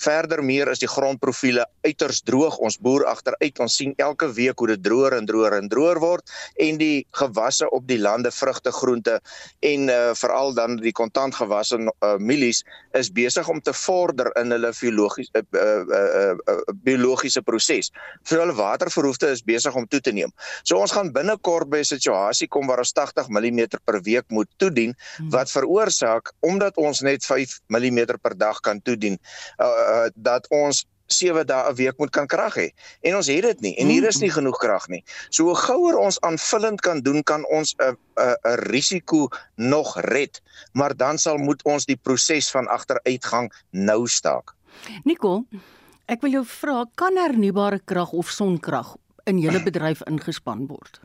[SPEAKER 15] Verder meer is die grondprofiele uiters droog. Ons boer agteruit. Ons sien elke week hoe dit droër en droër en droër word en die gewasse op die lande vrugte groente en uh, veral dan die kontantgewasse uh, mielies is besig om te vorder in hulle biologiese uh, uh, uh, uh, biologiese proses. So hulle waterverhoefte is besig om toe te neem. So ons gaan binnekort by 'n situasie kom waar ons 80 mm per week moet toedien hmm. wat veroorsaak omdat ons net 5 mm per dag kan toedien uh, uh, dat ons 7 dae 'n week moet kan krag hê. En ons het dit nie en hier is nie genoeg krag nie. So hoe gouer ons aanvullend kan doen kan ons 'n 'n 'n risiko nog red, maar dan sal moet ons die proses van agteruitgang nou staak.
[SPEAKER 2] Nicole, ek wil jou vra, kan hernubare krag of sonkrag in julle *clears throat* bedryf ingespan word?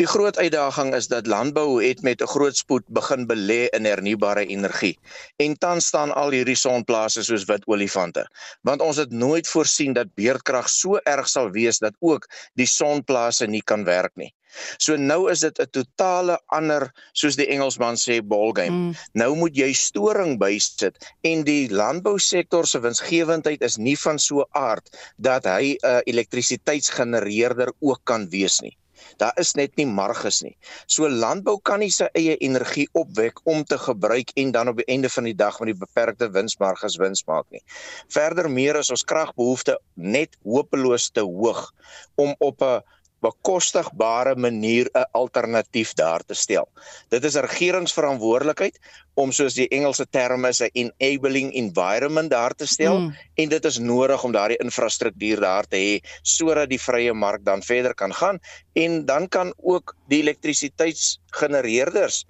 [SPEAKER 15] Die groot uitdaging is dat landbou het met 'n groot spoed begin belê in hernubare energie. En tans staan al hierdie sonplase soos wit olifante, want ons het nooit voorsien dat beerdkrag so erg sal wees dat ook die sonplase nie kan werk nie. So nou is dit 'n totale ander soos die Engelsman sê ballgame. Mm. Nou moet jy storing bysit en die landbousektor se winsgewendheid is nie van so aard dat hy 'n uh, elektrisiteitsgenereerder ook kan wees nie. Daar is net nie marges nie. So landbou kan nie sy eie energie opwek om te gebruik en dan op die einde van die dag met die beperkte winsmarges wins maak nie. Verder meer is ons kragbehoefte net hopeloos te hoog om op 'n bekostigbare manier 'n alternatief daar te stel. Dit is regeringsverantwoordelikheid om soos die Engelse term is 'n enabling environment daar te stel mm. en dit is nodig om daardie infrastruktuur daar te hê sodat die vrye mark dan verder kan gaan en dan kan ook die elektrisiteitsgenereerders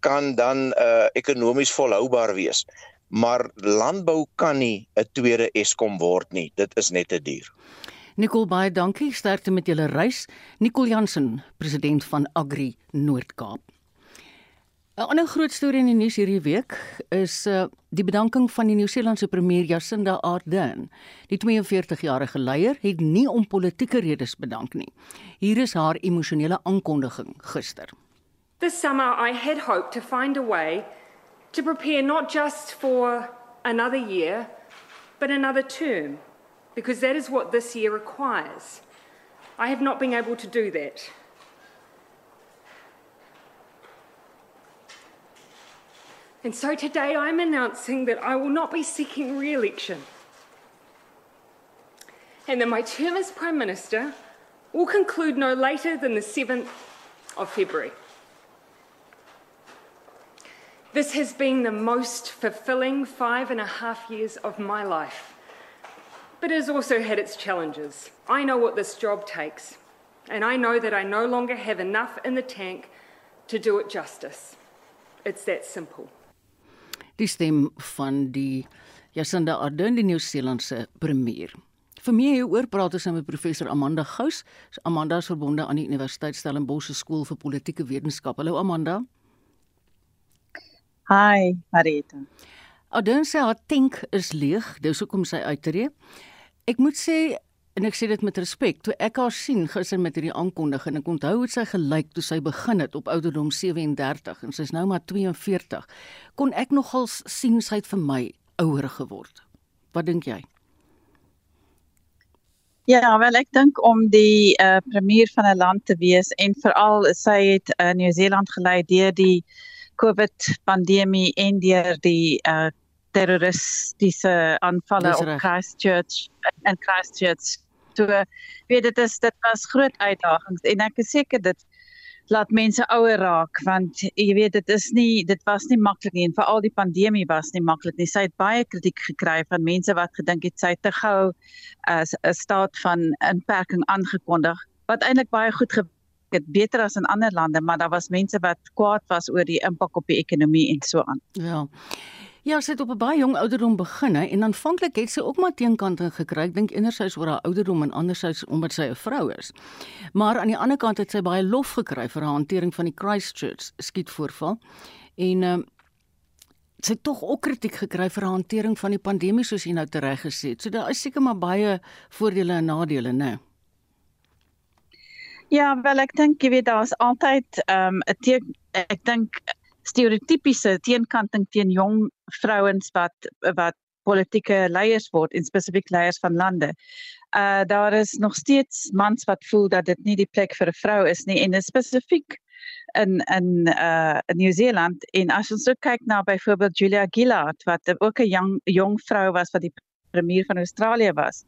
[SPEAKER 15] kan dan uh ekonomies volhoubaar wees. Maar landbou kan nie 'n tweede Eskom word nie. Dit is net te duur.
[SPEAKER 2] Nicole baie dankie sterkte met julle reis. Nicole Jansen, president van Agri Noord-Kaap. 'n Ander groot storie in die nuus hierdie week is uh, die bedanking van die Nieu-Seelandse premier Jacinda Ardern. Die 42-jarige leier het nie om politieke redes bedank nie. Hier is haar emosionele aankondiging gister.
[SPEAKER 18] This summer I had hoped to find a way to prepare not just for another year but another term. Because that is what this year requires. I have not been able to do that. And so today I'm announcing that I will not be seeking re election and that my term as Prime Minister will conclude no later than the 7th of February. This has been the most fulfilling five and a half years of my life but it has also had its challenges. I know what this job takes, and I know that I no longer have enough in the tank to do it justice. It's that simple.
[SPEAKER 2] Die stem van die Jacinda Ardern, die Nieu-Seelandse premier. Vir meer hieroor praat ons nou met professor Amanda Gous. Amanda is verbonde aan die Universiteit Stellenbosch Skool vir Politieke Wetenskap. Hallo Amanda.
[SPEAKER 19] Hi, Marita.
[SPEAKER 2] Ardern sê haar tank is leeg, dis hoekom sy uittreë. Ek moet sê en ek sê dit met respek, toe ek haar sien gister met hierdie aankondiging en ek onthou hoe sy gelyk toe sy begin het op ouderdom 37 en sy's nou maar 42, kon ek nogal sien sy het vir my ouer geword. Wat dink jy?
[SPEAKER 19] Ja, wel ek dink om die uh, premier van 'n land te wees en veral sy het uh, Nieu-Seeland gelei deur die COVID pandemie en deur die uh, terroristiese aanvalle op Christchurch en Christchurch. So weet dit is dit was groot uitdagings en ek is seker dit laat mense ouer raak want jy weet dit is nie dit was nie maklik nie en veral die pandemie was nie maklik nie. Sy het baie kritiek gekry van mense wat gedink het sy te gou as 'n staat van inperking aangekondig wat eintlik baie goed het beter as in ander lande maar daar was mense wat kwaad was oor die impak op die ekonomie en so aan.
[SPEAKER 2] Ja. Ja, sy het op 'n baie jong ouderdom begin hè en aanvanklik het sy ook maar teenkante gekry. Ek dink enerzijds oor haar ouderdom en anderzijds omdat sy 'n vrou is. Maar aan die ander kant het sy baie lof gekry vir haar hantering van die Christchurch skietvoorval. En ehm uh, sy het tog ook kritiek gekry vir haar hantering van die pandemie soos jy nou tereg gesê het. So daar is seker maar baie voordele en nadele, né?
[SPEAKER 19] Ja, wel ek dink jy weet daar's altyd ehm um, 'n ek dink stereotypiese teenkanting teen jong vrouens wat wat politieke leiers word en spesifiek leiers van lande. Uh daar is nog steeds mans wat voel dat dit nie die plek vir 'n vrou is nie en spesifiek in in uh in Nieu-Seeland en as ons ook kyk na byvoorbeeld Julia Gillard wat ook 'n jong jong vrou was wat die premier van Australië was.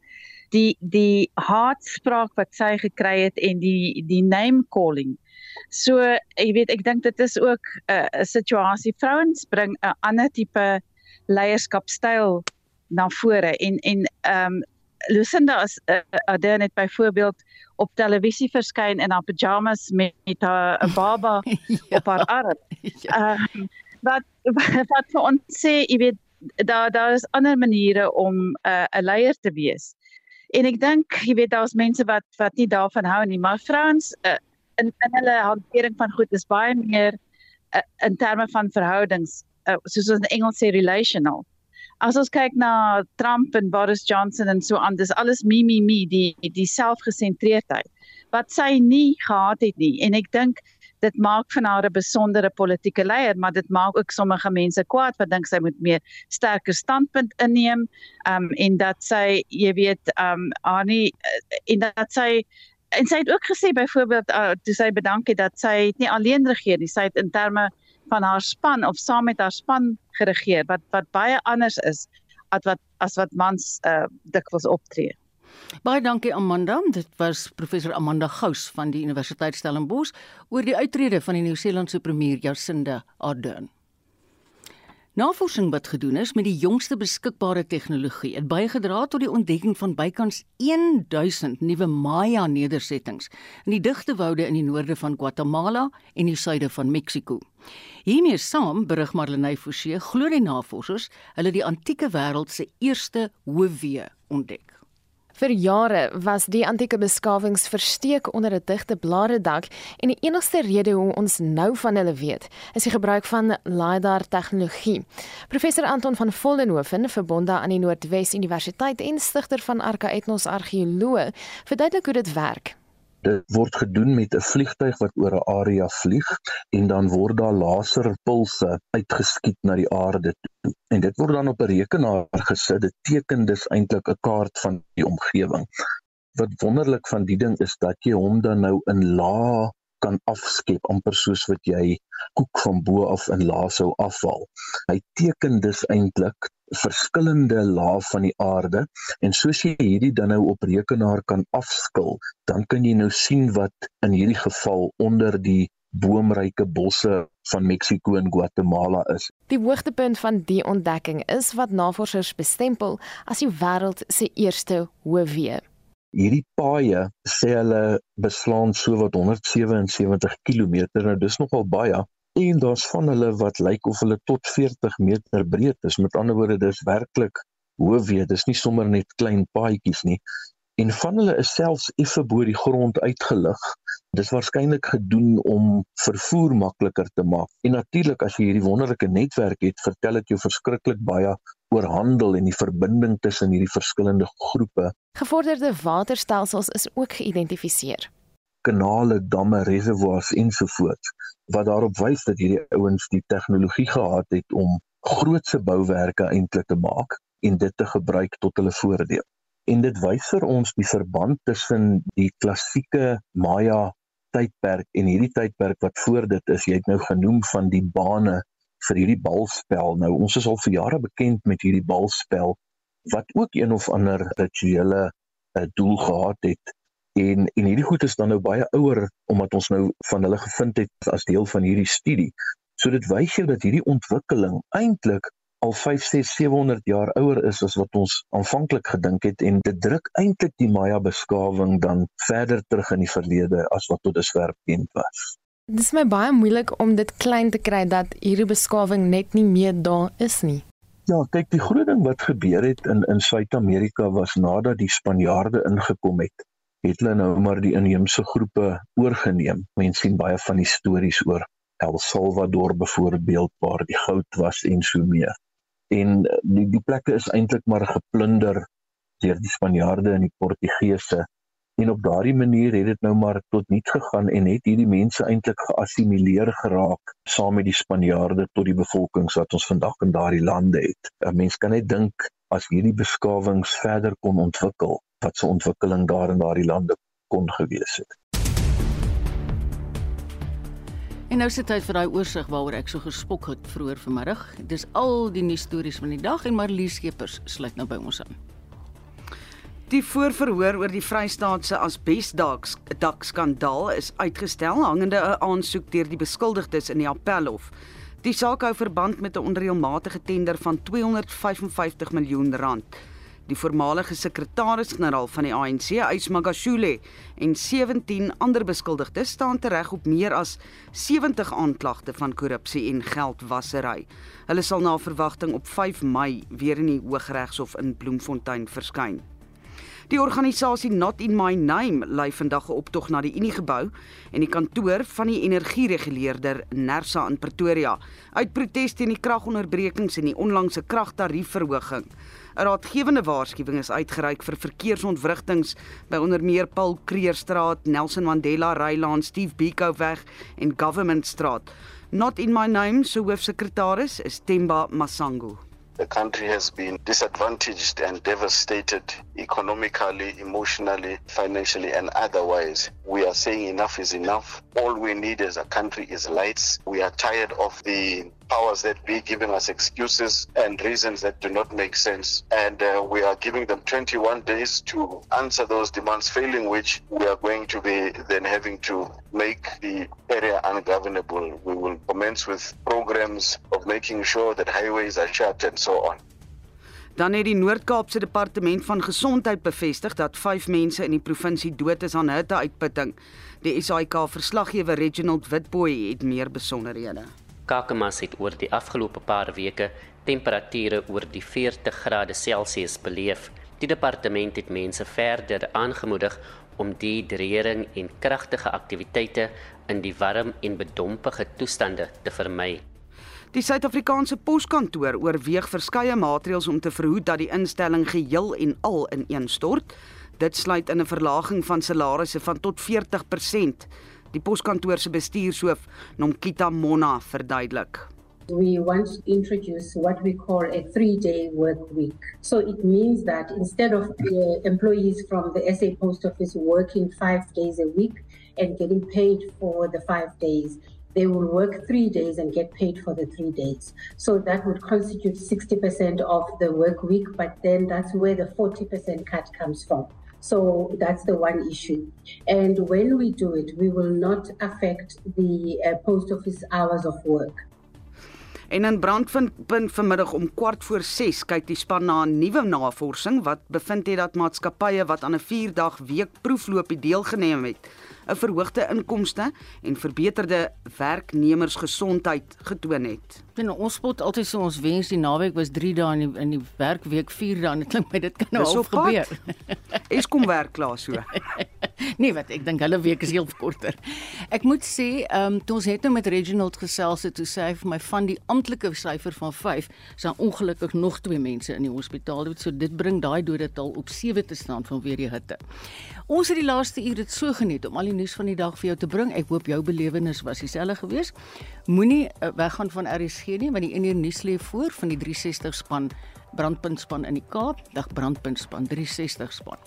[SPEAKER 19] Die die haatspraak wat sy gekry het en die die name calling So jy weet ek dink dit is ook 'n uh, 'n situasie vrouens bring 'n ander tipe leierskapstyl na vore en en ehm um, Lucinda as uh, Adair net byvoorbeeld op televisie verskyn in haar pyjamas met, met haar 'n baba *laughs* ja. op haar arm. Ja. Uh, wat *laughs* wat vir ons sê jy weet daar daar is ander maniere om 'n uh, leier te wees. En ek dink jy weet daar's mense wat wat nie daarvan hou nie, maar vrouens uh, in in hulle hantering van goed is baie meer uh, in terme van verhoudings uh, soos ons in Engels sê relational. As ons kyk na Trump en Boris Johnson en so aan, dis alles me me me die die selfgesentreerdheid wat sy nie gehad het nie en ek dink dit maak van haar 'n besondere politieke leier maar dit maak ook sommige mense kwaad wat dink sy moet meer sterker standpunt inneem um, en dat sy jy weet um haar nie en dat sy en sy het ook gesê byvoorbeeld uh, toe sy bedank het dat sy het nie alleen regeer nie, sy het in terme van haar span of saam met haar span geregeer wat wat baie anders is as wat as wat mans uh, dikwels optree.
[SPEAKER 2] Baie dankie Amanda. Dit was professor Amanda Gous van die Universiteit Stellenbosch oor die uittrede van die Nieu-Seelandse premier Jacinda Ardern. Navorsing wat gedoen is met die jongste beskikbare tegnologie het bygedra tot die ontdekking van bykans 1000 nuwe Maya nedersettings in die digte woude in die noorde van Guatemala en die suide van Mexiko. Hiermee saam berig Marlenae Forsie glo die navorsers hulle die antieke wêreld se eerste hoofwee ontdek.
[SPEAKER 20] Vir jare was die antieke beskawings versteek onder 'n digte blaredak en die enigste rede hoe ons nou van hulle weet, is die gebruik van LiDAR tegnologie. Professor Anton van Vollenhoven, verbonde aan die Noordwes Universiteit en stigter van Arca Ethnos Argeoloog, verduidelik hoe dit werk.
[SPEAKER 14] Dit word gedoen met 'n vliegtyg wat oor 'n area vlieg en dan word daar laserpulse uitgeskiet na die aarde toe. En dit word dan op 'n rekenaar gesit. Dit teken dus eintlik 'n kaart van die omgewing. Wat wonderlik van die ding is dat jy hom dan nou in lae kan afskep amper soos wat jy koek van bo af in lae sou afval. Hy teken dus eintlik verskillende lae van die aarde en soos jy hierdie dan nou op rekenaar kan afskil, dan kan jy nou sien wat in hierdie geval onder die boomryke bosse van Mexiko en Guatemala is.
[SPEAKER 20] Die hoogtepunt van die ontdekking is wat navorsers bestempel as die wêreld se eerste hoofwee.
[SPEAKER 14] Hierdie paaie sê hulle beslaan so wat 177 km, nou dis nogal baie en daar's van hulle wat lyk of hulle tot 40 meter breed is. Met ander woorde, dis werklik hoë weet, dis nie sommer net klein paadjies nie. En van hulle is selfs effe bo die grond uitgelig. Dis waarskynlik gedoen om vervoer makliker te maak. En natuurlik as jy hierdie wonderlike netwerk het, vertel dit jou verskriklik baie oor handel en die verbinding tussen hierdie verskillende groepe.
[SPEAKER 20] Gevorderde waterstelsels is ook geïdentifiseer
[SPEAKER 14] kanale, damme, reservoirs ensovoorts wat daarop wys dat hierdie ouens die tegnologie gehad het om grootse bouwerke eintlik te maak en dit te gebruik tot hulle voordeel. En dit wys vir ons die verband tussen die klassieke Maya tydperk en hierdie tydperk wat voor dit is. Jy het nou genoem van die bane vir hierdie balspel. Nou ons is al vir jare bekend met hierdie balspel wat ook een of ander rituele uh, doel gehad het En en hierdie goed is dan nou baie ouer omdat ons nou van hulle gevind het as deel van hierdie studie. So dit wys jou dat hierdie ontwikkeling eintlik al 5, 6, 700 jaar ouer is as wat ons aanvanklik gedink het en dit druk eintlik die Maya beskawing dan verder terug in die verlede as wat tot dusver bekend was.
[SPEAKER 20] Dit is my baie moeilik om dit klein te kry dat hierdie beskawing net nie meer daar is nie.
[SPEAKER 14] Ja, kyk, die groot ding wat gebeur het in in Suid-Amerika was nadat die Spanjaarde ingekom het het hulle nou maar die inheemse groepe oorgeneem. Mense sien baie van die stories oor El Salvador byvoorbeeld waar die goud was en so meer. En die die plekke is eintlik maar geplunder deur die Spanjaarde en die Portugese. En op daardie manier het dit nou maar tot niet gegaan en het hierdie mense eintlik geassimileer geraak saam met die Spanjaarde tot die bevolkings wat ons vandag in daardie lande het. 'n Mens kan net dink as hierdie beskawings verder kon ontwikkel, wat se ontwikkeling daar in daardie lande kon gewees het.
[SPEAKER 2] En nou sit tyd vir daai oorsig waaroor ek so gespok het vroeër vanmiddag. Dis al die nuus stories van die dag en Marlies Skeepers sluit nou by ons aan.
[SPEAKER 3] Die voorverhoor oor die Vrystaatse asbesdak dak skandaal is uitgestel hangende 'n aansoek deur die beskuldigdes in die appelhof. Die saak hou verband met 'n onreëlmatige tender van 255 miljoen rand. Die voormalige sekretaris-generaal van die ANC, Ys Magashule, en 17 ander beskuldigdes staan tereg op meer as 70 aanklagte van korrupsie en geldwasery. Hulle sal na verwagting op 5 Mei weer in die Hooggeregshof in Bloemfontein verskyn. Die organisasie Not in My Name lei vandag 'n optog na die Uniegebou en die kantoor van die energiereguleerder Nersa in Pretoria uit protes teen die kragonderbrekings en die onlangse kragtariefverhoging. 'n Raadgewende waarskuwing is uitgereik vir verkeersontwrigtings by onder meer Paul Kreerstraat, Nelson Mandela Rylaan, Steve Biko weg en Government Straat. Not in my name, so hoofsekretaris is Temba Masango.
[SPEAKER 21] The country has been disadvantaged and devastated economically, emotionally, financially, and otherwise. We are saying enough is enough. All we need as a country is lights. We are tired of the powers that be giving us excuses and reasons that do not make sense. And uh, we are giving them 21 days to answer those demands, failing which we are going to be then having to make the area ungovernable. We will commence with programs of making sure that highways are shut and so on.
[SPEAKER 3] Dan het die Noord-Kaapse Departement van Gesondheid bevestig dat 5 mense in die provinsie dood is aan hitteuitputting. Die SAIK verslaggewer Reginald Witboy het meer besonderhede.
[SPEAKER 22] Kakamas het oor die afgelope paar weke temperature oor die 40 grade Celsius beleef. Die departement het mense verder aangemoedig om dehydrering en kragtige aktiwiteite in die warm en bedompige toestande te vermy.
[SPEAKER 3] Die Suid-Afrikaanse Poskantoor oorweeg verskeie maatreëls om te verhoed dat die instelling geheel en al ineenstort. Dit sluit in 'n verlaging van salarisse van tot 40%. Die poskantoor se bestuurshoof, Nomkita Mona, verduidelik.
[SPEAKER 23] We want to introduce what we call a three-day work week. So it means that instead of employees from the SA Post Office working five days a week and getting paid for the five days, they will work three days and get paid for the three days. So that would constitute 60% of the work week, but then that's where the 40% cut comes from. So that's the one issue. And when we do it, we will not affect the uh, post office hours of work.
[SPEAKER 3] En in Brandpunt vanmiddag om kwart voor 6 kyk die span na 'n nuwe navorsing wat bevind het dat maatskappye wat aan 'n 4-dag week proefloopie deelgeneem het, 'n verhoogde inkomste en verbeterde werknemersgesondheid getoon het.
[SPEAKER 2] En ons spot altyd so ons wens die naweek was 3 dae in die, in die werkweek 4 dae. Dit klink my dit kan nou al gebeur. *laughs*
[SPEAKER 3] Eskom werk klaar so. *laughs*
[SPEAKER 2] nee, wat ek dink hulle week is heel korter. Ek moet sê, ehm um, toe ons het nou met Reginald gesels het, toe sê hy vir my van die amptelike syfer van 5, is daar ongelukkig nog 2 mense in die hospitaal. So dit bring daai dodetal op 7 te staan vanweer die hitte. Ons het die laaste uur dit so geniet om al die nuus van die dag vir jou te bring. Ek hoop jou belewenis was dieselfde geweest. Moenie uh, weggaan van RSG nie, want die in hier nuus lê voor van die 360 span brandpunt span in die Kaap, dag brandpunt span 360 span.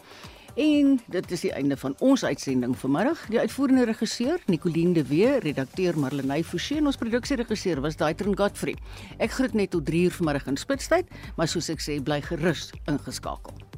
[SPEAKER 2] En dit is die einde van ons uitsending vanmiddag. Die uitvoerende regisseur, Nicoline de Wee, redakteur Marlenae Forsie en ons produksieregisseur was Daitron Godfrey. Ek groet net tot 3 uur vanmiddag in Spitstyd, maar soos ek sê, bly gerus ingeskakel.